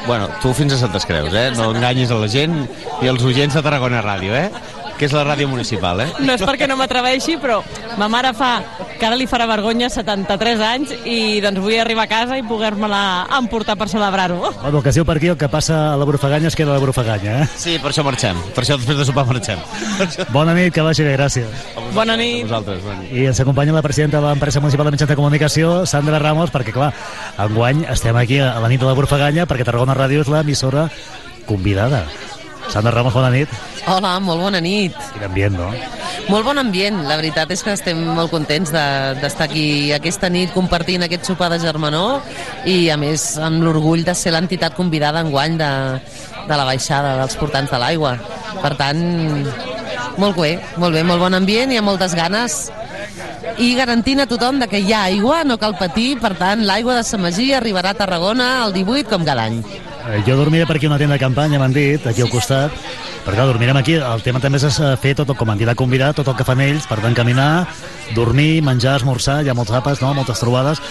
Bueno, tu fins a Santes Creus, eh? No enganyis a la gent i els oients de Tarragona Ràdio, eh? Que és la ràdio municipal, eh? No és perquè no m'atreveixi, però ma mare fa, que ara li farà vergonya, 73 anys, i doncs vull arribar a casa i poder-me-la emportar per celebrar-ho. Bueno, que es diu per aquí, el que passa a la Brufaganya es queda a la Brufaganya, eh? Sí, per això marxem. Per això després de sopar marxem. Bona nit, que vagi bé, gràcies. Bona nit. Vosaltres, bona nit. I ens acompanya la presidenta de l'empresa municipal de mitjans de comunicació, Sandra Ramos, perquè, clar, enguany estem aquí a la nit de la Brufaganya perquè Tarragona Ràdio és l'emissora convidada. Sandra Ramos, bona nit. Hola, molt bona nit. Quin ambient, no? Molt bon ambient. La veritat és que estem molt contents de- d'estar aquí aquesta nit compartint aquest sopar de germanor i, a més, amb l'orgull de ser l'entitat convidada enguany de, de la baixada dels portants de l'aigua. Per tant, molt bé, molt bé, molt bon ambient i amb moltes ganes i garantint a tothom de que hi ha aigua, no cal patir, per tant, l'aigua de Samagí arribarà a Tarragona el 18 com cada any. Eh, Jo dormiré per aquí a una tenda de campanya, m'han dit, aquí al costat, però clar, dormirem aquí. El tema també és eh, fer tot, com entitat convidat, tot el que fan ells, per tant, caminar, dormir, menjar, esmorzar, hi ha molts àpats, no? moltes trobades,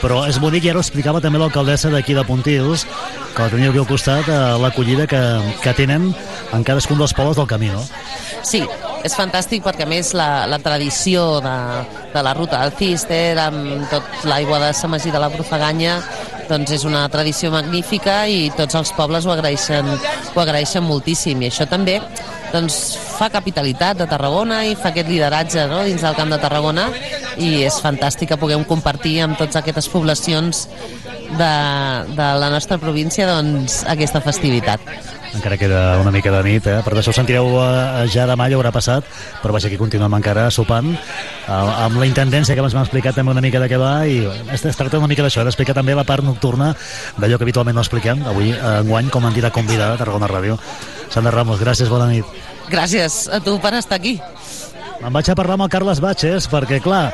però és bonic, i ara ho explicava també l'alcaldessa d'aquí de Pontils, que la teniu aquí al costat, eh, l'acollida que, que tenen en cadascun dels pobles del camí, no? Sí, és fantàstic perquè a més la, la tradició de, de la ruta del Cister amb tot l'aigua de Samagí de la Profaganya doncs és una tradició magnífica i tots els pobles ho agraeixen, ho agraeixen moltíssim i això també doncs, fa capitalitat de Tarragona i fa aquest lideratge no, dins del camp de Tarragona i és fantàstic que puguem compartir amb totes aquestes poblacions de, de la nostra província doncs, aquesta festivitat. Encara queda una mica de nit, eh? per això ho sentireu eh, ja demà, ja haurà passat, però vaja, aquí continuem encara sopant, eh, amb la intendència que abans m'ha explicat també una mica de què va, i es, es tracta una mica d'això, d'explicar també la part nocturna d'allò que habitualment no expliquem, avui, eh, enguany, com a entitat convidada a Tarragona Ràdio. Sandra Ramos, gràcies, bona nit. Gràcies a tu per estar aquí. Me'n vaig a parlar amb el Carles Batxes, perquè, clar,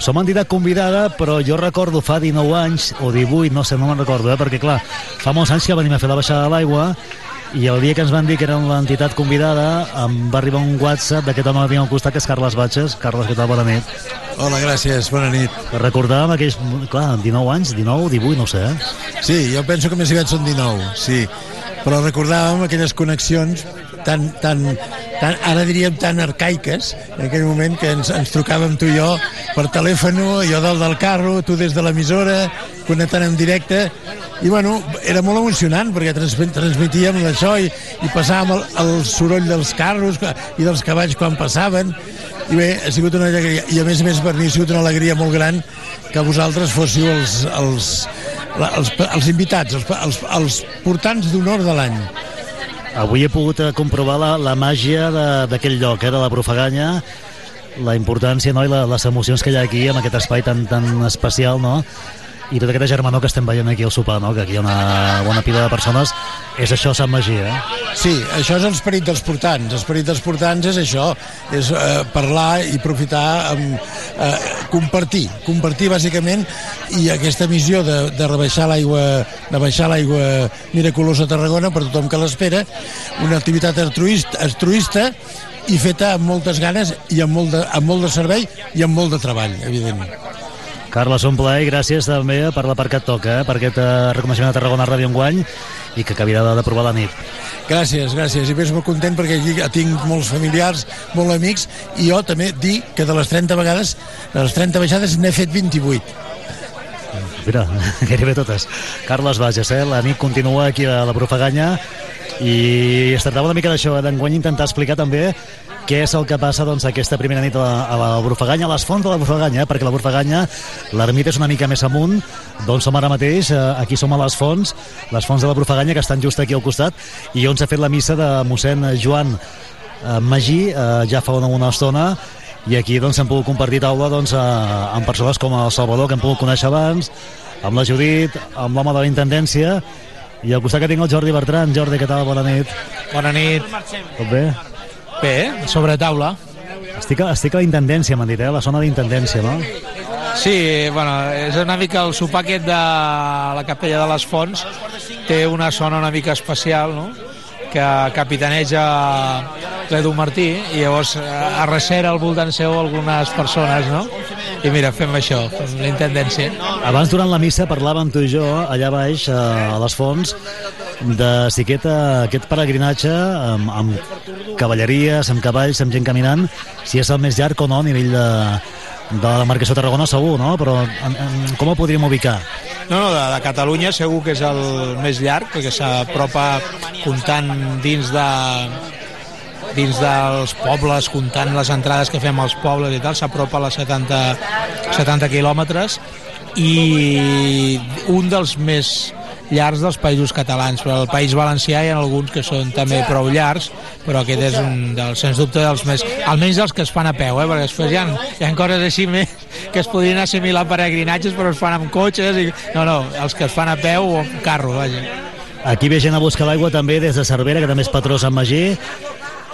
som entitat convidada, però jo recordo fa 19 anys, o 18, no sé, no me'n recordo, eh? perquè, clar, fa molts anys que venim a fer la baixada de l'aigua, i el dia que ens van dir que eren l'entitat convidada em va arribar un WhatsApp d'aquest home que tinc al costat, que és Carles Batxes. Carles, què tal? Bona nit. Hola, gràcies, bona nit. Recordàvem aquells, clar, 19 anys, 19, 18, no sé, eh? Sí, jo penso que més aviat són 19, sí. Però recordàvem aquelles connexions tan, tan, tan, ara diríem tan arcaiques, en aquell moment que ens, ens trucàvem tu i jo per telèfon, jo dalt del carro, tu des de l'emissora, connectant en directe, i bueno, era molt emocionant perquè trans, transmitíem això i, i passàvem el, el soroll dels carros i dels cavalls quan passaven i bé, ha sigut una alegria i a més a més per mi ha sigut una alegria molt gran que vosaltres fóssiu els, els, els, els invitats, els, els, els portants d'honor de l'any. Avui he pogut eh, comprovar la, la màgia d'aquell lloc, eh, de la Profaganya, la importància no? i la, les emocions que hi ha aquí, amb aquest espai tan, tan especial, no? I tota aquesta germanor que estem veient aquí al sopar, no? que aquí hi ha una bona pila de persones, és això Sant Magí, eh? Sí, això és l'esperit dels portants. L'esperit dels portants és això, és eh, parlar i aprofitar, amb, eh, compartir, compartir bàsicament, i aquesta missió de, de rebaixar l'aigua de baixar l'aigua miraculosa a Tarragona per tothom que l'espera, una activitat altruista, altruista i feta amb moltes ganes i amb molt, de, amb molt de servei i amb molt de treball, evidentment. Carles, un plaer i gràcies també per la part que et toca, eh? per aquest eh, reconeixement de Tarragona Ràdio enguany i que de- d'aprovar la nit. Gràcies, gràcies. I més molt content perquè aquí tinc molts familiars, molts amics, i jo també dic que de les 30 vegades, de les 30 baixades n'he fet 28. Mira, gairebé totes. Carles Bages, eh? la nit continua aquí a la Profaganya i es tractava una mica d'això, eh? d'enguany intentar explicar també què és el que passa doncs, aquesta primera nit a la, a la Brufaganya, a les fonts de la Brufaganya, eh? perquè la Brufaganya, l'ermita és una mica més amunt, d'on som ara mateix, eh, aquí som a les fonts, les fonts de la Brufaganya, que estan just aquí al costat, i on s'ha fet la missa de mossèn Joan eh, Magí, eh, ja fa una, una estona, i aquí doncs, hem pogut compartir taula doncs, eh, amb persones com el Salvador, que hem pogut conèixer abans, amb la Judit, amb l'home de la intendència, i al costat que tinc el Jordi Bertran. Jordi, què tal? Bona nit. Bona nit. Tot bé? Bé, sobre taula. Estic a, estic a la intendència, m'han dit, eh? La zona d'intendència, no? Sí, bueno, és una mica el sopar aquest de la capella de les Fonts té una zona una mica especial, no? que capitaneja l'Edu Martí i llavors eh, arrecera al voltant seu algunes persones, no? I mira, fem això, fem l'intendència. Abans, durant la missa, parlàvem tu i jo, allà baix, eh, a les fonts, de si aquest, eh, aquest peregrinatge amb, amb cavalleries, amb cavalls, amb gent caminant, si és el més llarg o no a nivell de, de la demarcació de Tarragona segur, no? Però en, en, com ho podríem ubicar? No, no, de, de Catalunya segur que és el més llarg, perquè s'apropa comptant dins de dins dels pobles, comptant les entrades que fem als pobles i tal, s'apropa a les 70, 70 quilòmetres i un dels més llargs dels països catalans, però al País Valencià hi ha alguns que són també prou llargs, però aquest és un dels, sens dubte, dels més, almenys dels que es fan a peu, eh? perquè després hi ha, hi ha coses així més que es podrien assimilar peregrinatges, però es fan amb cotxes, i... no, no, els que es fan a peu o amb carro, vaja. Aquí ve gent a buscar l'aigua també des de Cervera, que també és patró Sant Magí,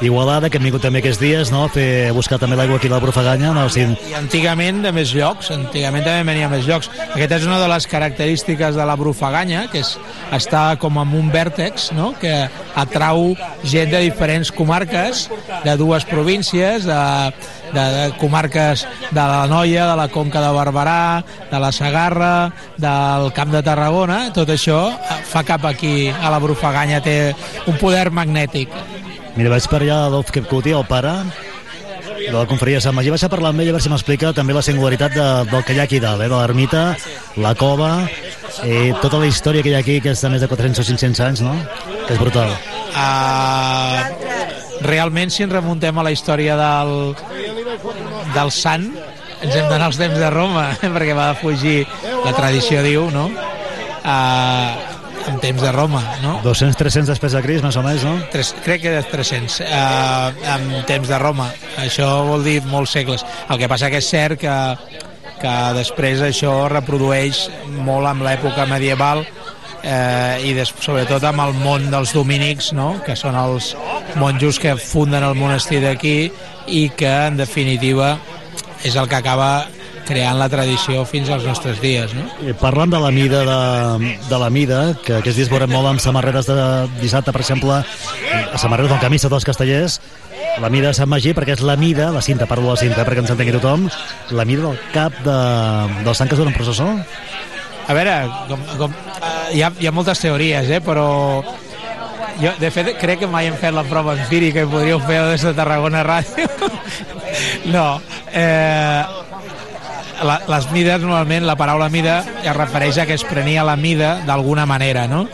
Igualada, que hem vingut també aquests dies, no? Fer, buscar també l'aigua aquí a la Profaganya. No? Si... I antigament de més llocs, antigament també venia més llocs. Aquesta és una de les característiques de la Profaganya, que és estar com amb un vèrtex, no? que atrau gent de diferents comarques, de dues províncies, de, de, de comarques de la Noia, de la Conca de Barberà, de la Sagarra, del Camp de Tarragona, tot això fa cap aquí a la Brufaganya, té un poder magnètic. Mira, vaig per allà a Adolf Kepkuti, el pare de la conferia de Sant Magí. Vaig a parlar amb ell a veure si m'explica també la singularitat de, del que hi ha aquí dalt, eh? de l'ermita, la cova, eh, tota la història que hi ha aquí, que de més de 400 o 500 anys, no? Que és brutal. Uh, realment, si ens remuntem a la història del, del sant, ens hem d'anar als temps de Roma, perquè va fugir, la tradició diu, no? Uh, en temps de Roma, no? 200-300 després de Cris, més o menys, no? Tres, crec que és 300, eh, en temps de Roma. Això vol dir molts segles. El que passa que és cert que, que després això reprodueix molt amb l'època medieval eh, i des, sobretot amb el món dels dominics, no? que són els monjos que funden el monestir d'aquí i que, en definitiva, és el que acaba creant la tradició fins als nostres dies. No? Eh, parlant de la mida de, de la mida, que aquests dies veurem molt amb samarreres de dissabte, per exemple, a samarreres del camisa dels castellers, la mida de Sant Magí, perquè és la mida, la cinta, parlo de la cinta perquè ens entengui tothom, la mida del cap de, del sant que es dona en processó? A veure, com, com, eh, hi, ha, hi ha moltes teories, eh, però jo, de fet, crec que mai hem fet la prova empírica i podríeu fer des de Tarragona Ràdio. no, eh, la, les mides, normalment, la paraula mida es refereix a que es prenia la mida d'alguna manera, no?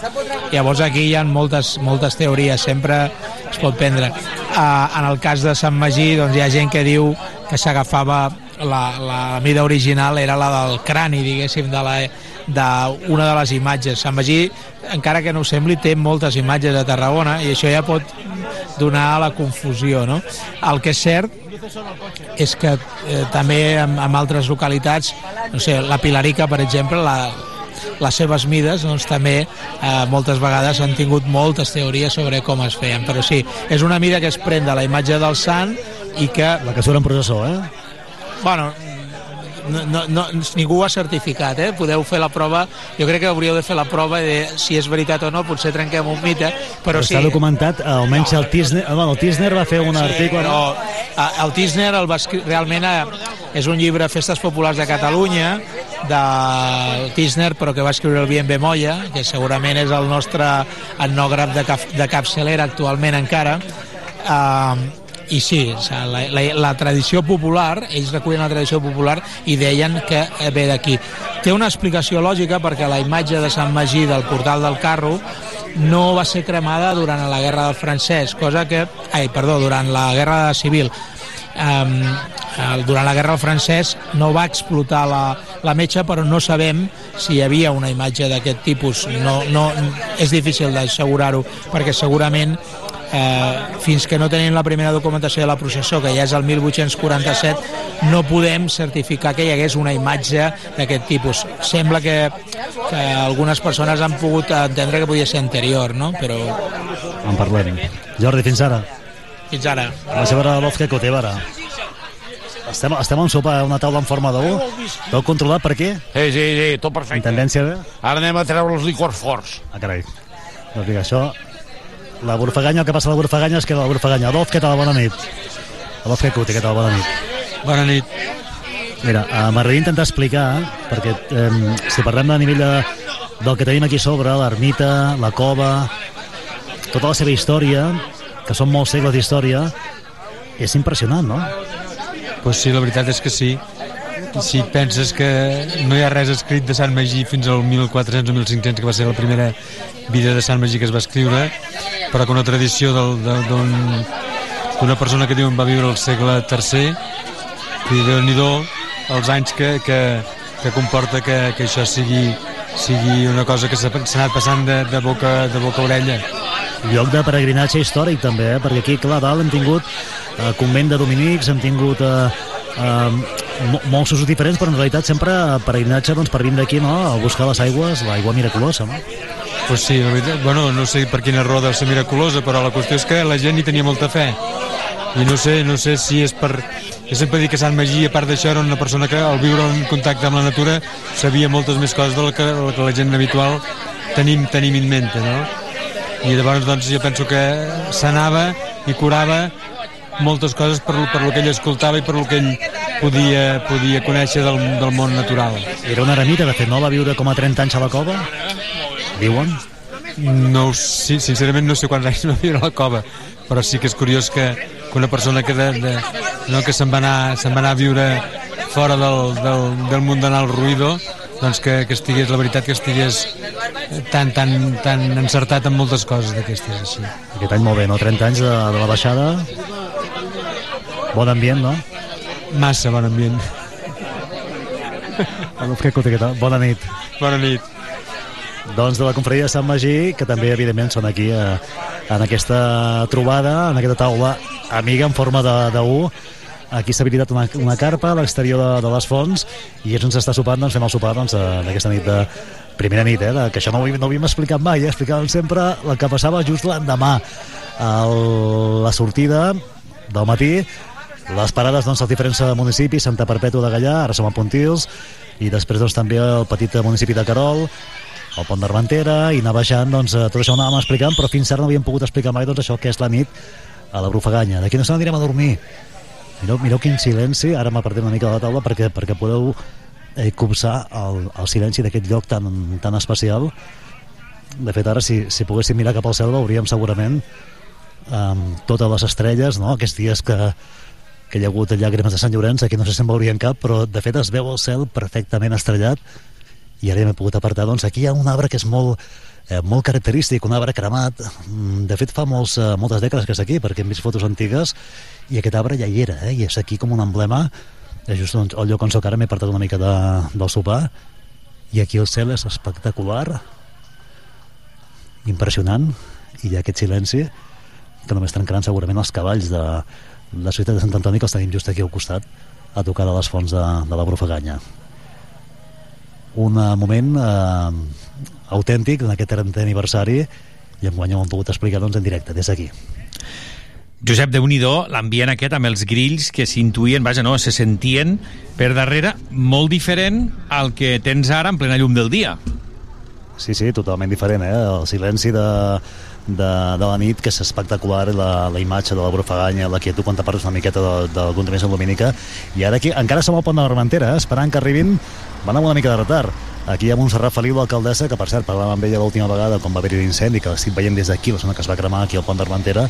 Llavors aquí hi ha moltes, moltes teories, sempre es pot prendre. Uh, en el cas de Sant Magí, doncs hi ha gent que diu que s'agafava la, la mida original era la del crani, diguéssim, de la, d'una de les imatges. Sant Magí, encara que no ho sembli, té moltes imatges de Tarragona i això ja pot donar a la confusió, no? El que és cert és que eh, també en, en altres localitats, no sé, la Pilarica, per exemple, la, les seves mides doncs, també eh, moltes vegades han tingut moltes teories sobre com es feien però sí, és una mida que es pren de la imatge del sant i que... La que surt en processó, eh? Bueno, no, no, no, ningú ho ha certificat, eh? podeu fer la prova, jo crec que hauríeu de fer la prova de si és veritat o no, potser trenquem un mite, però, però sí... Està documentat, almenys el Tisner, bueno, el Tisner va fer un sí, article... Però, eh, el Tisner el va realment eh, és un llibre Festes Populars de Catalunya, del Tisner, però que va escriure el Bien Bemolla, que segurament és el nostre etnògraf de, cap, de capçalera actualment encara, eh, i sí, la, la, la tradició popular, ells recullen la tradició popular i deien que ve d'aquí. Té una explicació lògica perquè la imatge de Sant Magí del portal del carro no va ser cremada durant la guerra del francès, cosa que... Ai, perdó, durant la guerra civil. Um, durant la guerra del francès no va explotar la, la metxa, però no sabem si hi havia una imatge d'aquest tipus. No, no, és difícil d'assegurar-ho, perquè segurament eh, fins que no tenim la primera documentació de la processó, que ja és el 1847, no podem certificar que hi hagués una imatge d'aquest tipus. Sembla que, que algunes persones han pogut entendre que podia ser anterior, no? però En parlem. Jordi, fins ara. fins ara... La seva Lofke Cotevara. Estem, estem en sopar a una taula en forma de U. Tot controlat per què? Sí, sí, sí, tot perfecte. En tendència bé? Ara anem a treure els licors forts. Ah, carai. Doncs vinga, això... La Burfaganya, el que passa a la Burfaganya es queda a la Burfaganya. Adolf, què tal? Bona nit. Adolf Kecuti, què tal? Bona nit. Bona nit. Mira, eh, m'agradaria intentar explicar, perquè eh, si parlem de nivell de, del que tenim aquí sobre, l'ermita, la cova, tota la seva història, que són molts segles d'història, és impressionant, no? Pues sí, la veritat és que sí. Si penses que no hi ha res escrit de Sant Magí fins al 1400 o 1500, que va ser la primera vida de Sant Magí que es va escriure, però que una tradició d'una persona que diuen va viure al segle III, i déu nhi els anys que, que, que comporta que, que això sigui, sigui una cosa que s'ha anat passant de, de, boca, de boca a orella. Lloc de peregrinatge històric també, eh? perquè aquí, clar, dalt hem tingut eh, convent de dominics, hem tingut eh, eh, molts usos diferents, però en realitat sempre peregrinatge doncs, per vindre aquí no? a buscar les aigües, l'aigua miraculosa. No? Pues sí, la veritat, bueno, no sé per quina deu ser miraculosa, però la qüestió és que la gent hi tenia molta fe. I no sé, no sé si és per... Jo sempre dic que Sant Magí, a part d'això, era una persona que al viure en contacte amb la natura sabia moltes més coses del que, del que la gent habitual tenim, tenim en mente, no? I llavors, doncs, jo penso que s'anava i curava moltes coses per, per lo que ell escoltava i per lo que ell podia, podia conèixer del, del món natural. Era una eremita, de fet, no? Va viure com a 30 anys a la cova? Diuen? No, sé, sincerament no sé quants anys va viure a la cova, però sí que és curiós que, que una persona que, de, de, no, que se'n va, anar, se'n va anar a viure fora del, del, del mundanal ruïdo, doncs que, que estigués, la veritat que estigués tan, tan, tan encertat en moltes coses d'aquestes així. Aquest any molt bé, no? 30 anys de, de la baixada. Bon ambient, no? Massa bon ambient. Bona nit. Bona nit. Doncs de la confraria de Sant Magí, que també, evidentment, són aquí eh, en aquesta trobada, en aquesta taula amiga en forma de, de U. Aquí s'ha habilitat una, una carpa a l'exterior de, de les fonts i és on s'està sopant, doncs fem el sopar doncs, eh, d'aquesta nit de primera nit, eh, de, que això no ho, no ho havíem explicat mai, eh, explicàvem sempre el que passava just l'endemà, la sortida del matí, les parades doncs, als diferents municipis, Santa Perpètua de Gallà, ara som a Pontils, i després doncs, també el petit municipi de Carol, el pont d'Armentera, i anar baixant, doncs, eh, tot això ho anàvem explicant, però fins ara no havíem pogut explicar mai doncs, això que és la nit a la Brufaganya. D'aquí no se n'anirem a dormir. Mireu, mireu quin silenci, ara perdut una mica de la taula perquè, perquè podeu eh, copsar el, el silenci d'aquest lloc tan, tan especial. De fet, ara, si, si poguéssim mirar cap al cel, veuríem segurament um, totes les estrelles, no? aquests dies que, que hi ha hagut llàgrimes de Sant Llorenç, aquí no sé si en veurien cap, però de fet es veu el cel perfectament estrellat i ara ja m'he pogut apartar. Doncs aquí hi ha un arbre que és molt, eh, molt característic, un arbre cremat. Mm, De fet, fa molts, eh, moltes dècades que és aquí, perquè hem vist fotos antigues, i aquest arbre ja hi era, eh? i és aquí com un emblema, és just doncs, el lloc on soc ara, m'he apartat una mica de, del sopar, i aquí el cel és espectacular, impressionant, i hi ha aquest silenci que només trencaran segurament els cavalls de la ciutat de Sant Antoni, que els tenim just aquí al costat, a tocar de les fonts de, de la Brufaganya un eh, moment eh, autèntic en aquest 30è aniversari i enguany ho hem pogut explicar doncs, en directe des d'aquí Josep, de nhi l'ambient aquest amb els grills que s'intuïen, vaja, no, se sentien per darrere, molt diferent al que tens ara en plena llum del dia. Sí, sí, totalment diferent, eh? El silenci de, de, de la nit, que és espectacular, la, la imatge de la Brufaganya, la quietud quan t'apartes una miqueta de, de la contaminació lumínica, i ara aquí encara som al pont de l'Armentera, eh? esperant que arribin, van amb una mica de retard. Aquí hi ha Montserrat Feliu, l'alcaldessa, que per cert parlàvem amb ella l'última vegada quan va haver-hi l'incendi, que l'estic veient des d'aquí, la zona que es va cremar aquí al pont d'Armentera,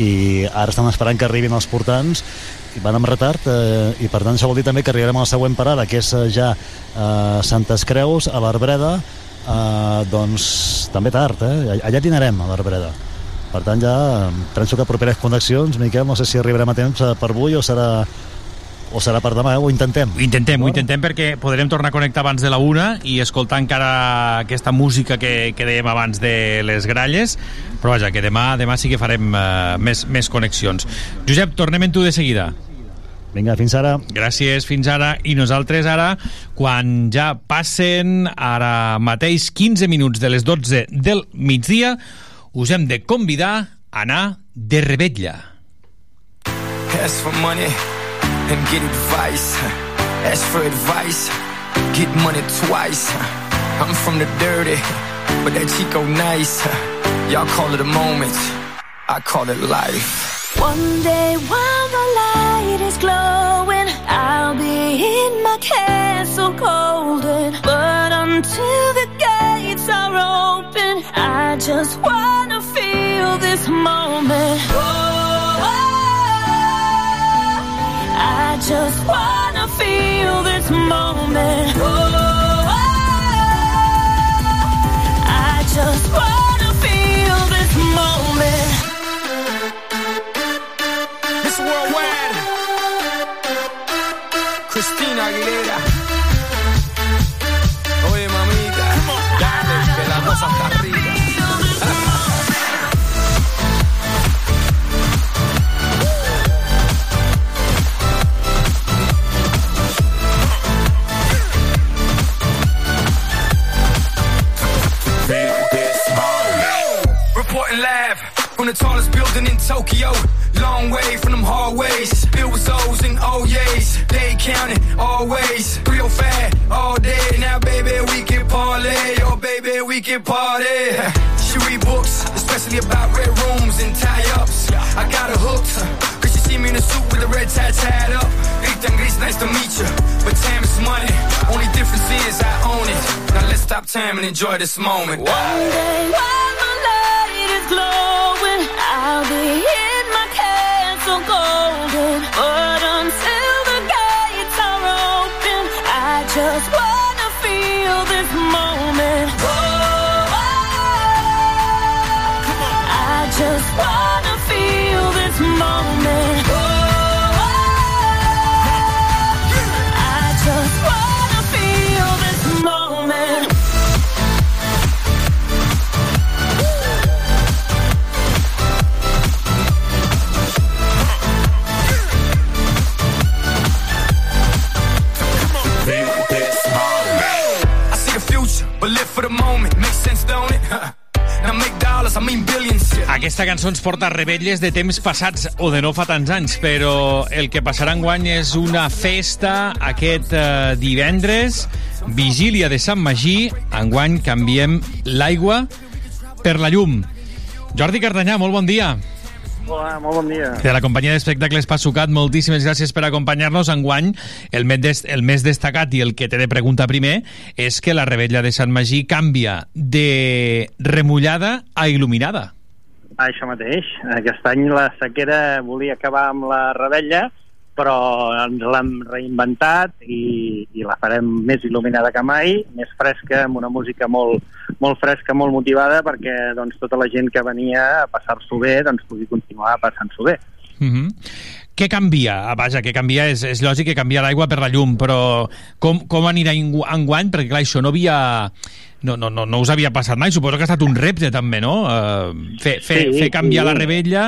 i ara estan esperant que arribin els portants, i van amb retard, eh, i per tant això vol dir també que arribarem a la següent parada, que és eh, ja eh, Santes Creus, a l'Arbreda, eh, doncs també tard, eh? allà dinarem a l'Arbreda. Per tant, ja eh, penso que properes connexions, Miquel, no sé si arribarem a temps eh, per avui o serà o serà per demà, ho intentem. Ho intentem, ho intentem perquè podrem tornar a connectar abans de la una i escoltar encara aquesta música que, que dèiem abans de les gralles, però vaja, que demà demà sí que farem uh, més, més connexions. Josep, tornem en tu de seguida. Vinga, fins ara. Gràcies, fins ara. I nosaltres ara, quan ja passen ara mateix 15 minuts de les 12 del migdia, us hem de convidar a anar de rebetlla. Ask for money and get advice. Ask for advice, get money twice. I'm from the dirty, but that Chico nice. Y'all call it a moment, I call it life. One day while the light is glowing, I'll be in my castle golden. But until the gates are open, I just wanna feel this moment. Oh, I just wanna feel this moment. Oh, from the tallest building in Tokyo. Long way from them hallways. Filled with O's and oh O's. They counting always. 305 all day. Now, baby, we can parlay. Oh, baby, we can party. She read books, especially about red rooms and tie ups. I got her hooked. Cause she see me in a suit with a red tie tied up. And nice to meet you. But time is money. Only difference is I own it. Now let's stop time and enjoy this moment. One day while the light is glowing, I'll be in my castle golden. But until the gates are open, I just wanna feel this moment. I just wanna feel this moment. Aquesta cançó ens porta rebelles de temps passats o de no fa tants anys, però el que passarà enguany és una festa aquest eh, divendres, vigília de Sant Magí. Enguany canviem l'aigua per la llum. Jordi Cardanyà, molt bon dia. Hola, molt bon dia. De la companyia d'espectacles Passucat, moltíssimes gràcies per acompanyar-nos enguany. El més, des, el més destacat i el que t'he de preguntar primer és que la rebetlla de Sant Magí canvia de remullada a il·luminada. Això mateix. Aquest any la sequera volia acabar amb la rebella, però ens l'hem reinventat i, i la farem més il·luminada que mai, més fresca, amb una música molt, molt fresca, molt motivada, perquè doncs, tota la gent que venia a passar-s'ho bé doncs, pugui continuar passant-s'ho bé. Mm -hmm. Què canvia? Ah, Vaja, què canvia és, és lògic que canvia l'aigua per la llum, però com, com anirà engu- enguany? Perquè, clar, això no havia... No, no, no, no us havia passat mai. Suposo que ha estat un repte, també, no? Uh, fer, fer, Sí, fer canviar sí. la rebella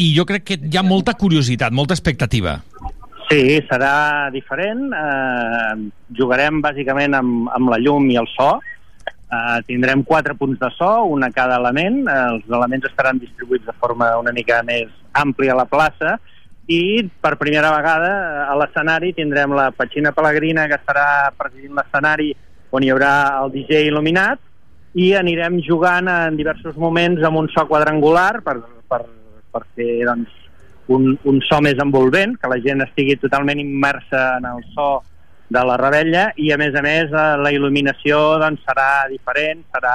i jo crec que hi ha molta curiositat, molta expectativa. Sí, serà diferent. Eh, jugarem bàsicament amb, amb la llum i el so. Eh, tindrem quatre punts de so, un a cada element. Eh, els elements estaran distribuïts de forma una mica més àmplia a la plaça i per primera vegada a l'escenari tindrem la Petxina Pellegrina que estarà presidint l'escenari on hi haurà el DJ il·luminat i anirem jugant en diversos moments amb un so quadrangular per, per, per fer doncs, un, un so més envolvent, que la gent estigui totalment immersa en el so de la rebella i a més a més eh, la il·luminació doncs, serà diferent, serà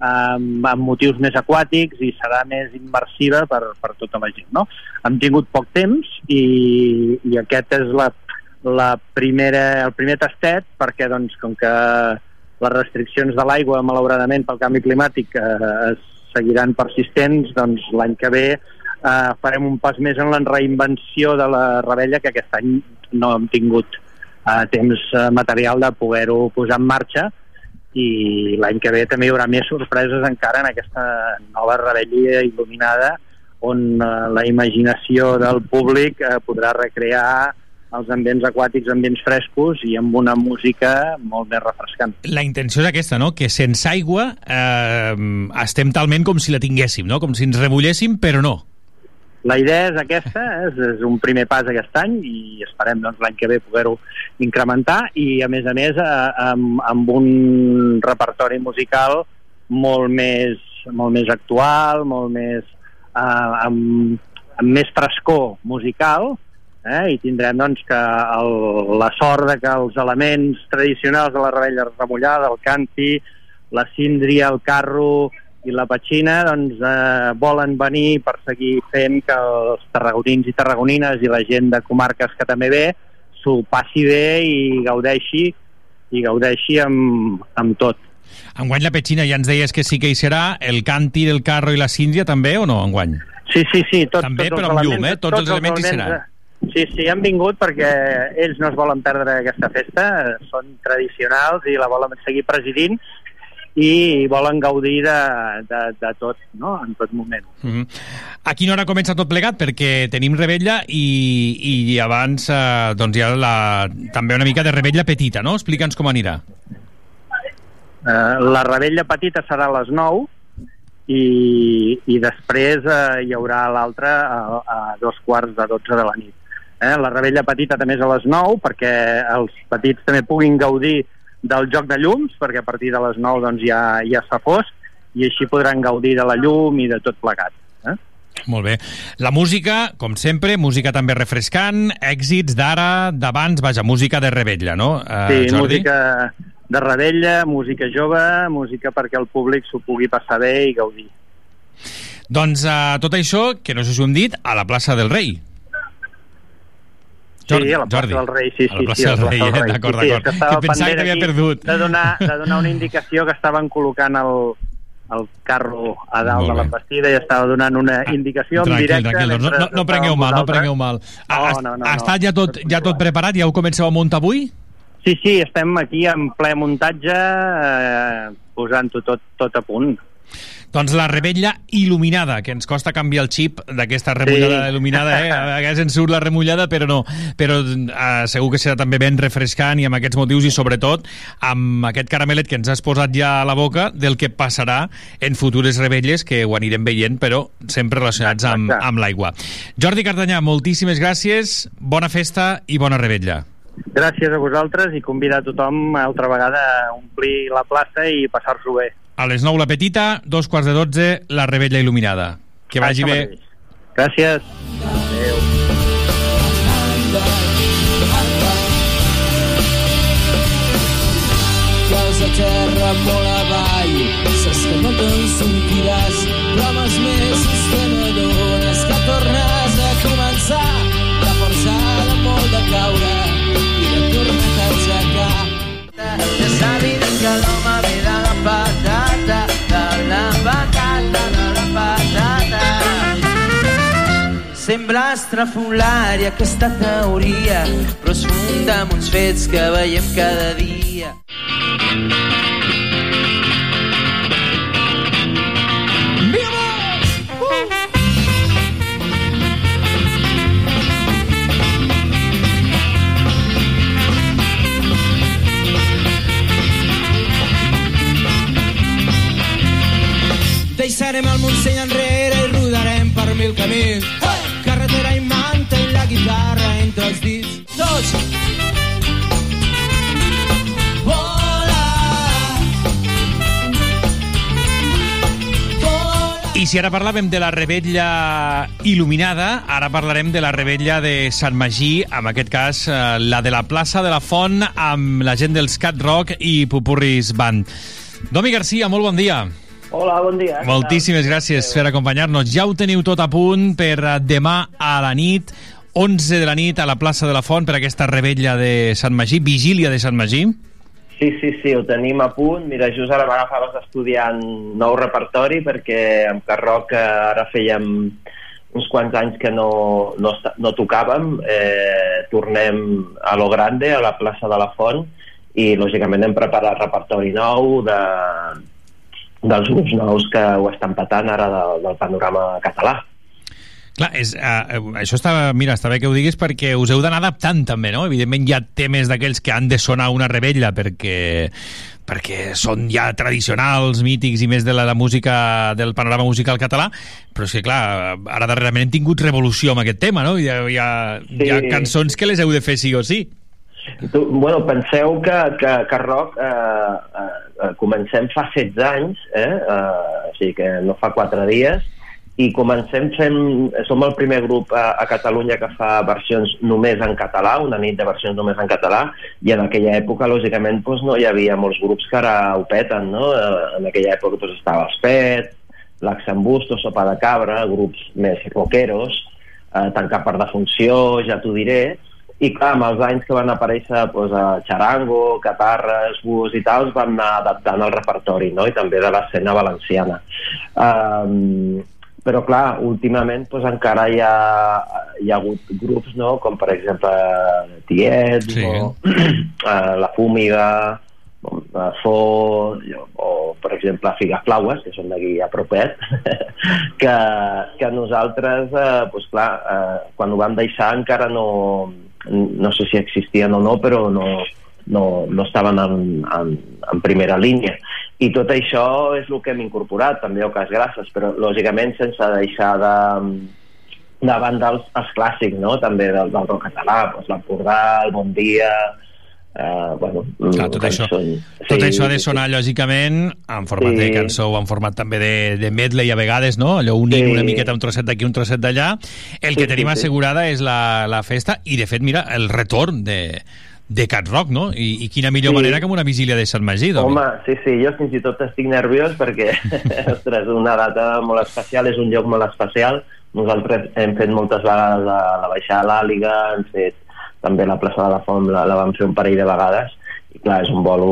amb, amb motius més aquàtics i serà més immersiva per, per tota la gent. No? Hem tingut poc temps i, i aquest és la, la primera, el primer tastet perquè doncs, com que les restriccions de l'aigua, malauradament, pel canvi climàtic eh, seguiran persistents, doncs l'any que ve eh, farem un pas més en la reinvenció de la rebella que aquest any no hem tingut eh, temps eh, material de poder-ho posar en marxa. I l'any que ve també hi haurà més sorpreses encara en aquesta nova rebel·lia il·luminada on eh, la imaginació del públic eh, podrà recrear els ambients aquàtics, ambients frescos i amb una música molt més refrescant. La intenció és aquesta, no? Que sense aigua eh, estem talment com si la tinguéssim, no? Com si ens rebulléssim, però no. La idea és aquesta, és, és un primer pas aquest any i esperem doncs, l'any que ve poder-ho incrementar i a més a més eh, amb, amb un repertori musical molt més, molt més actual, molt més, eh, amb, amb més frescor musical eh? i tindrem doncs, que el, la sort de que els elements tradicionals de la rebella remullada, el canti, la síndria, el carro i la petxina doncs, eh, volen venir per seguir fent que els tarragonins i tarragonines i la gent de comarques que també ve s'ho passi bé i gaudeixi i gaudeixi amb, amb tot. Enguany la petxina ja ens deies que sí que hi serà, el canti del carro i la síndria també o no, enguany? Sí, sí, sí. Tots, també, tots però els amb llum, elements- eh? Tots, els elements hi seran. Sí, sí, han vingut perquè ells no es volen perdre aquesta festa, són tradicionals i la volen seguir presidint i volen gaudir de, de, de tot, no?, en tot moment. Mm -hmm. A quina hora comença tot plegat? Perquè tenim rebella i, i abans eh, doncs hi ha la, també una mica de rebella petita, no? Explica'ns com anirà. Eh, la rebella petita serà a les 9 i, i després eh, hi haurà l'altra a, a dos quarts de 12 de la nit. Eh? La rebella petita també és a les 9 perquè els petits també puguin gaudir del joc de llums, perquè a partir de les 9 doncs, ja, ja s'ha fosc i així podran gaudir de la llum i de tot plegat. Eh? Molt bé. La música, com sempre, música també refrescant, èxits d'ara, d'abans, vaja, música de rebella, no, eh, Sí, Jordi? música de rebella, música jove, música perquè el públic s'ho pugui passar bé i gaudir. Doncs eh, tot això, que no sé si ho hem dit, a la plaça del Rei. Jordi, sí, a la plaça Jordi. del Rei, sí, sí. A la plaça sí, del Rei, eh? D'acord, Sí, sí, d'acord. que estava Que pensava que t'havia perdut. De donar, de donar una indicació que estaven col·locant el, el carro a dalt de la bé. bastida i estava donant una indicació en Tranquil, directe. tranquil, doncs no, no, no prengueu mal, no prengueu mal. Ha, No, no, no, ha estat ja tot, ja tot preparat? Ja ho comenceu a muntar avui? Sí, sí, estem aquí en ple muntatge eh, posant-ho tot, tot a punt. Doncs la rebella il·luminada, que ens costa canviar el xip d'aquesta remullada Sí. il·luminada, eh? A vegades ens surt la remullada, però no. Però eh, segur que serà també ben refrescant i amb aquests motius i sobretot amb aquest caramelet que ens has posat ja a la boca del que passarà en futures rebelles que ho anirem veient, però sempre relacionats amb, amb l'aigua. Jordi Cardanyà, moltíssimes gràcies, bona festa i bona rebella. Gràcies a vosaltres i convidar tothom altra vegada a omplir la plaça i passar-s'ho bé. A les 9 la petita, dos quarts de 12 la rebella il·luminada. Que vagi Això bé. mateix. Gràcies. Adéu. Terra molt Sembla estrafolària aquesta teoria, però es funda amb uns fets que veiem cada dia. Deixarem el Montseny enrere I si ara parlàvem de la rebella il·luminada, ara parlarem de la rebella de Sant Magí, en aquest cas eh, la de la plaça de la Font, amb la gent dels Cat Rock i Pupurris Band. Domi Garcia, molt bon dia. Hola, bon dia. Moltíssimes gràcies per acompanyar-nos. Ja ho teniu tot a punt per eh, demà a la nit, 11 de la nit, a la plaça de la Font, per aquesta rebella de Sant Magí, vigília de Sant Magí. Sí, sí, sí, ho tenim a punt. Mira, just ara m'agafaves estudiant nou repertori perquè amb Carroc eh, ara fèiem uns quants anys que no, no, no tocàvem, eh, tornem a lo grande, a la plaça de la Font, i lògicament hem preparat repertori nou de, dels grups nous que ho estan patant ara de, del panorama català. Clar, és, uh, això està, mira, està bé que ho diguis perquè us heu d'anar adaptant també, no? Evidentment hi ha temes d'aquells que han de sonar una rebella perquè perquè són ja tradicionals, mítics i més de la, la música, del panorama musical català, però és que, clar, ara darrerament hem tingut revolució amb aquest tema, no? Hi ha, hi ha, hi ha Sí. cançons que les heu de fer sí o sí. Tu, bueno, penseu que, que, que rock eh, eh, eh, comencem fa 16 anys, eh, eh, o sigui que no fa 4 dies, i comencem fent... Som el primer grup a, a Catalunya que fa versions només en català, una nit de versions només en català, i en aquella època, lògicament, doncs, no hi havia molts grups que ara ho peten, no? Eh, En aquella època doncs, estava els Pet, l'Axambusto, Sopa de Cabra, grups més rockeros, eh, Tancar per defunció, ja t'ho diré, i clar, amb els anys que van aparèixer doncs, a Charango, Catarres, Bus i tal, es van anar adaptant el repertori, no? i també de l'escena valenciana. Um, però clar, últimament doncs, encara hi ha, hi ha hagut grups no? com per exemple Tiets Sí. o uh, La Fúmiga uh, Fo o per exemple Figaflaues que són d'aquí a propet que, que nosaltres eh, doncs clar, eh, quan ho vam deixar encara no, no sé si existien o no però no, no, no estaven en, en, en primera línia i tot això és el que hem incorporat també Ocas Grasses, però lògicament sense deixar de, de banda els, els clàssics, no? també del, del rock català, doncs l'Empordà, el Bon Dia, eh, bueno, Clar, tot això, tot això ha de sonar, lògicament, en format Sí. de cançó o en format també de, de medley a vegades, no? Allò unint Sí. una miqueta un trosset d'aquí, un trosset d'allà. El Sí, que tenim sí, sí. assegurada és la, la festa i, de fet, mira, el retorn de, de Cat Rock, no? I, i quina millor Sí. manera que amb una vigília de Sant Magí, doncs. Home, sí, sí, jo fins i tot estic nerviós perquè, ostres, una data molt especial, és un lloc molt especial. Nosaltres hem fet moltes vegades la, la baixada a l'Àliga, hem fet també la plaça de la Font, la, la vam fer un parell de vegades, i clar, és un bolo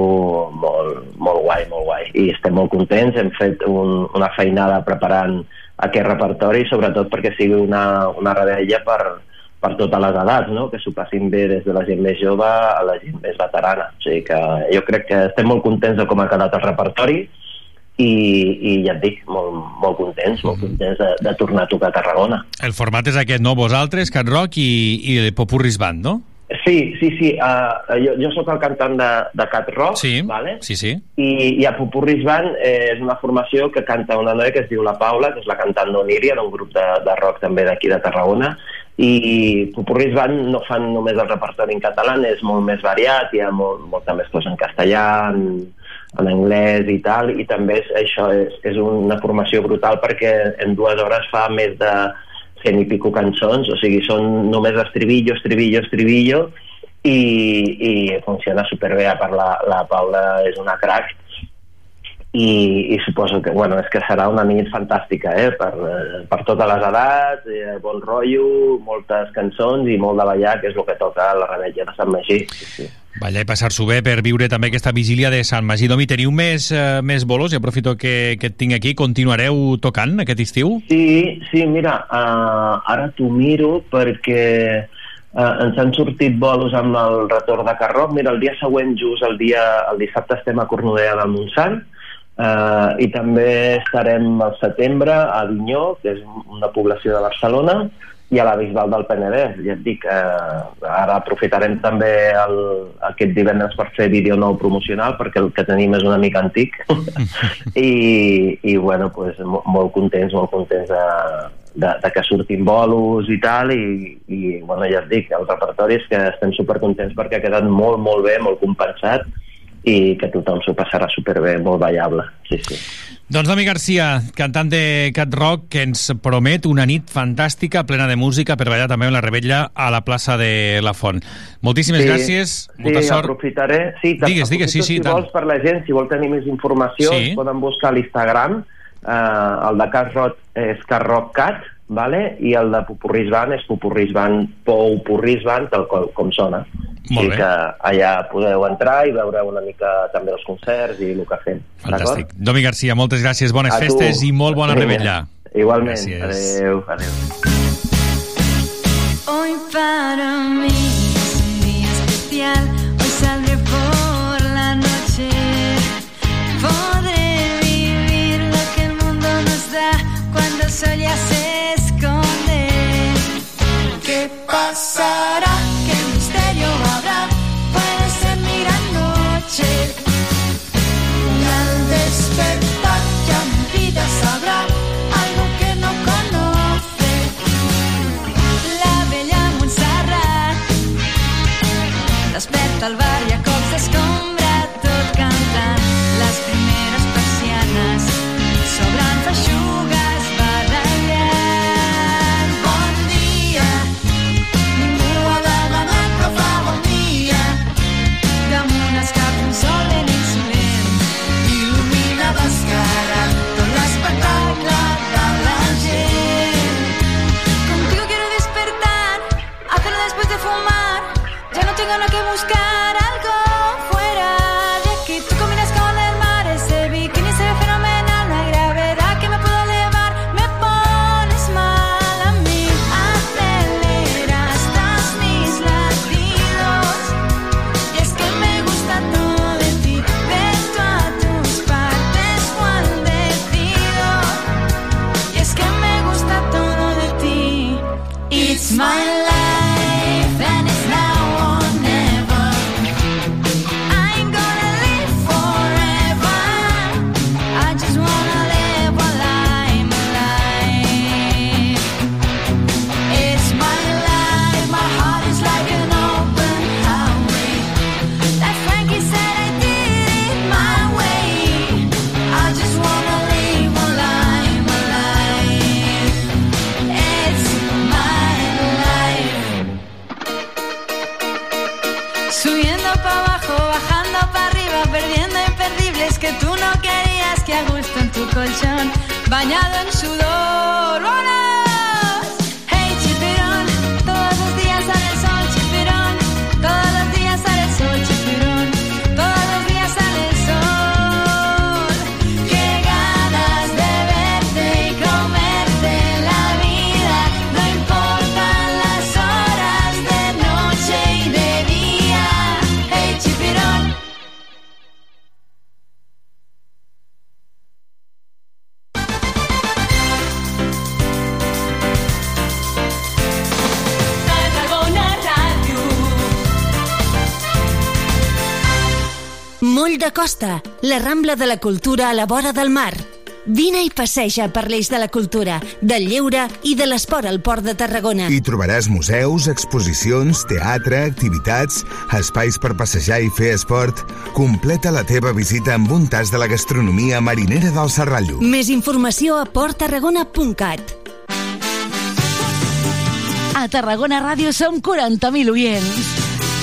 molt, molt guai, molt guai. I estem molt contents, hem fet un, una feinada preparant aquest repertori, sobretot perquè sigui una, una rebella per, per totes les edats, no? que s'ho passin bé des de la gent més jove a la gent més veterana. O sigui que jo crec que estem molt contents de com ha quedat el repertori i, i ja et dic, molt, molt contents, molt contents de, de tornar a tocar a Tarragona. El format és aquest, no? Vosaltres, Cat Rock i, i el Popurris Band, no? Sí, sí, sí, uh, jo, jo sóc el cantant de, de Cat Rock, Sí, vale? sí, sí. i, i a Pupurris Band eh, és una formació que canta una noia que es diu La Paula, que és la cantant d'Oníria, d'un grup de, de rock també d'aquí de Tarragona, i Pupurris Band no fan només el repertori en català, és molt més variat, hi ha molt, molta més cosa en castellà, en, en anglès i tal, i també és, això és, és una formació brutal perquè en dues hores fa més de cent i pico cançons, o sigui, són només estribillo, estribillo, estribillo, i, i funciona superbé, a part la, la Paula és una crack, i, i suposo que, bueno, és que serà una nit fantàstica, eh? per, eh, per totes les edats, eh, bon rotllo, moltes cançons i molt de ballar, que és el que toca a la rebella de Sant Magí. Sí, sí. Ballar i passar-s'ho bé per viure també aquesta vigília de Sant Magí. Domi, teniu més, eh, més bolos? I aprofito que, que et tinc aquí. Continuareu tocant aquest estiu? Sí, sí, mira, uh, ara t'ho miro perquè uh, ens han sortit bolos amb el retorn de Carroc. Mira, el dia següent, just el dia el dissabte, estem a Cornudella del Montsant, uh, i també estarem al setembre a Avinyó, que és una població de Barcelona, i a la Bisbal del Penedès. Ja et dic, eh, ara aprofitarem també el, aquest divendres per fer vídeo nou promocional, perquè el que tenim és una mica antic. I, i bueno, pues, mo- molt contents, molt contents de, de, de que surtin bolos i tal, i, i bueno, ja et dic, el repertori és que estem supercontents perquè ha quedat molt, molt bé, molt compensat, i que tothom s'ho passarà superbé, molt ballable. Sí, sí. Doncs Domi Garcia, cantant de Cat Rock, que ens promet una nit fantàstica, plena de música, per ballar també amb la rebella a la plaça de la Font. Moltíssimes gràcies, molta sí, sort. aprofitaré. Sí, Digues, digues, sí, sí, si tant. vols, per la gent, si vol tenir més informació, Sí. sí. poden buscar a l'Instagram, eh, el de Carrot és carrotcat, vale? i el de Pupurris Band és Pupurris Band, Pou Purris Band, tal com, com sona. Molt bé. que allà podeu entrar i veure una mica també els concerts i el que fem. Fantàstic. Domi Garcia, moltes gràcies, bones A tu. festes i molt bona rebella. Igualment. Gràcies. Adéu, adéu. para mí es un día especial. Hoy saldré por la noche. Podré vivir lo que el mundo nos da cuando el sol ya se pasará? ¿Qué misterio habrá? Puede ser mi gran noche. Buscar, Costa, la Rambla de la Cultura a la vora del mar. Vine i passeja per l'eix de la cultura, del lleure i de l'esport al Port de Tarragona. Hi trobaràs museus, exposicions, teatre, activitats, espais per passejar i fer esport. Completa la teva visita amb un tas de la gastronomia marinera del Serrallo. Més informació a porttarragona.cat. A Tarragona Ràdio som 40.000 oients.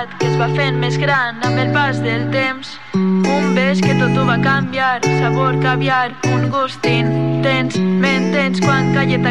Terrat que es va fent més gran amb el pas del temps. Un bes que tot ho va canviar, sabor caviar, un gust intens. M'entens quan calla t'agrada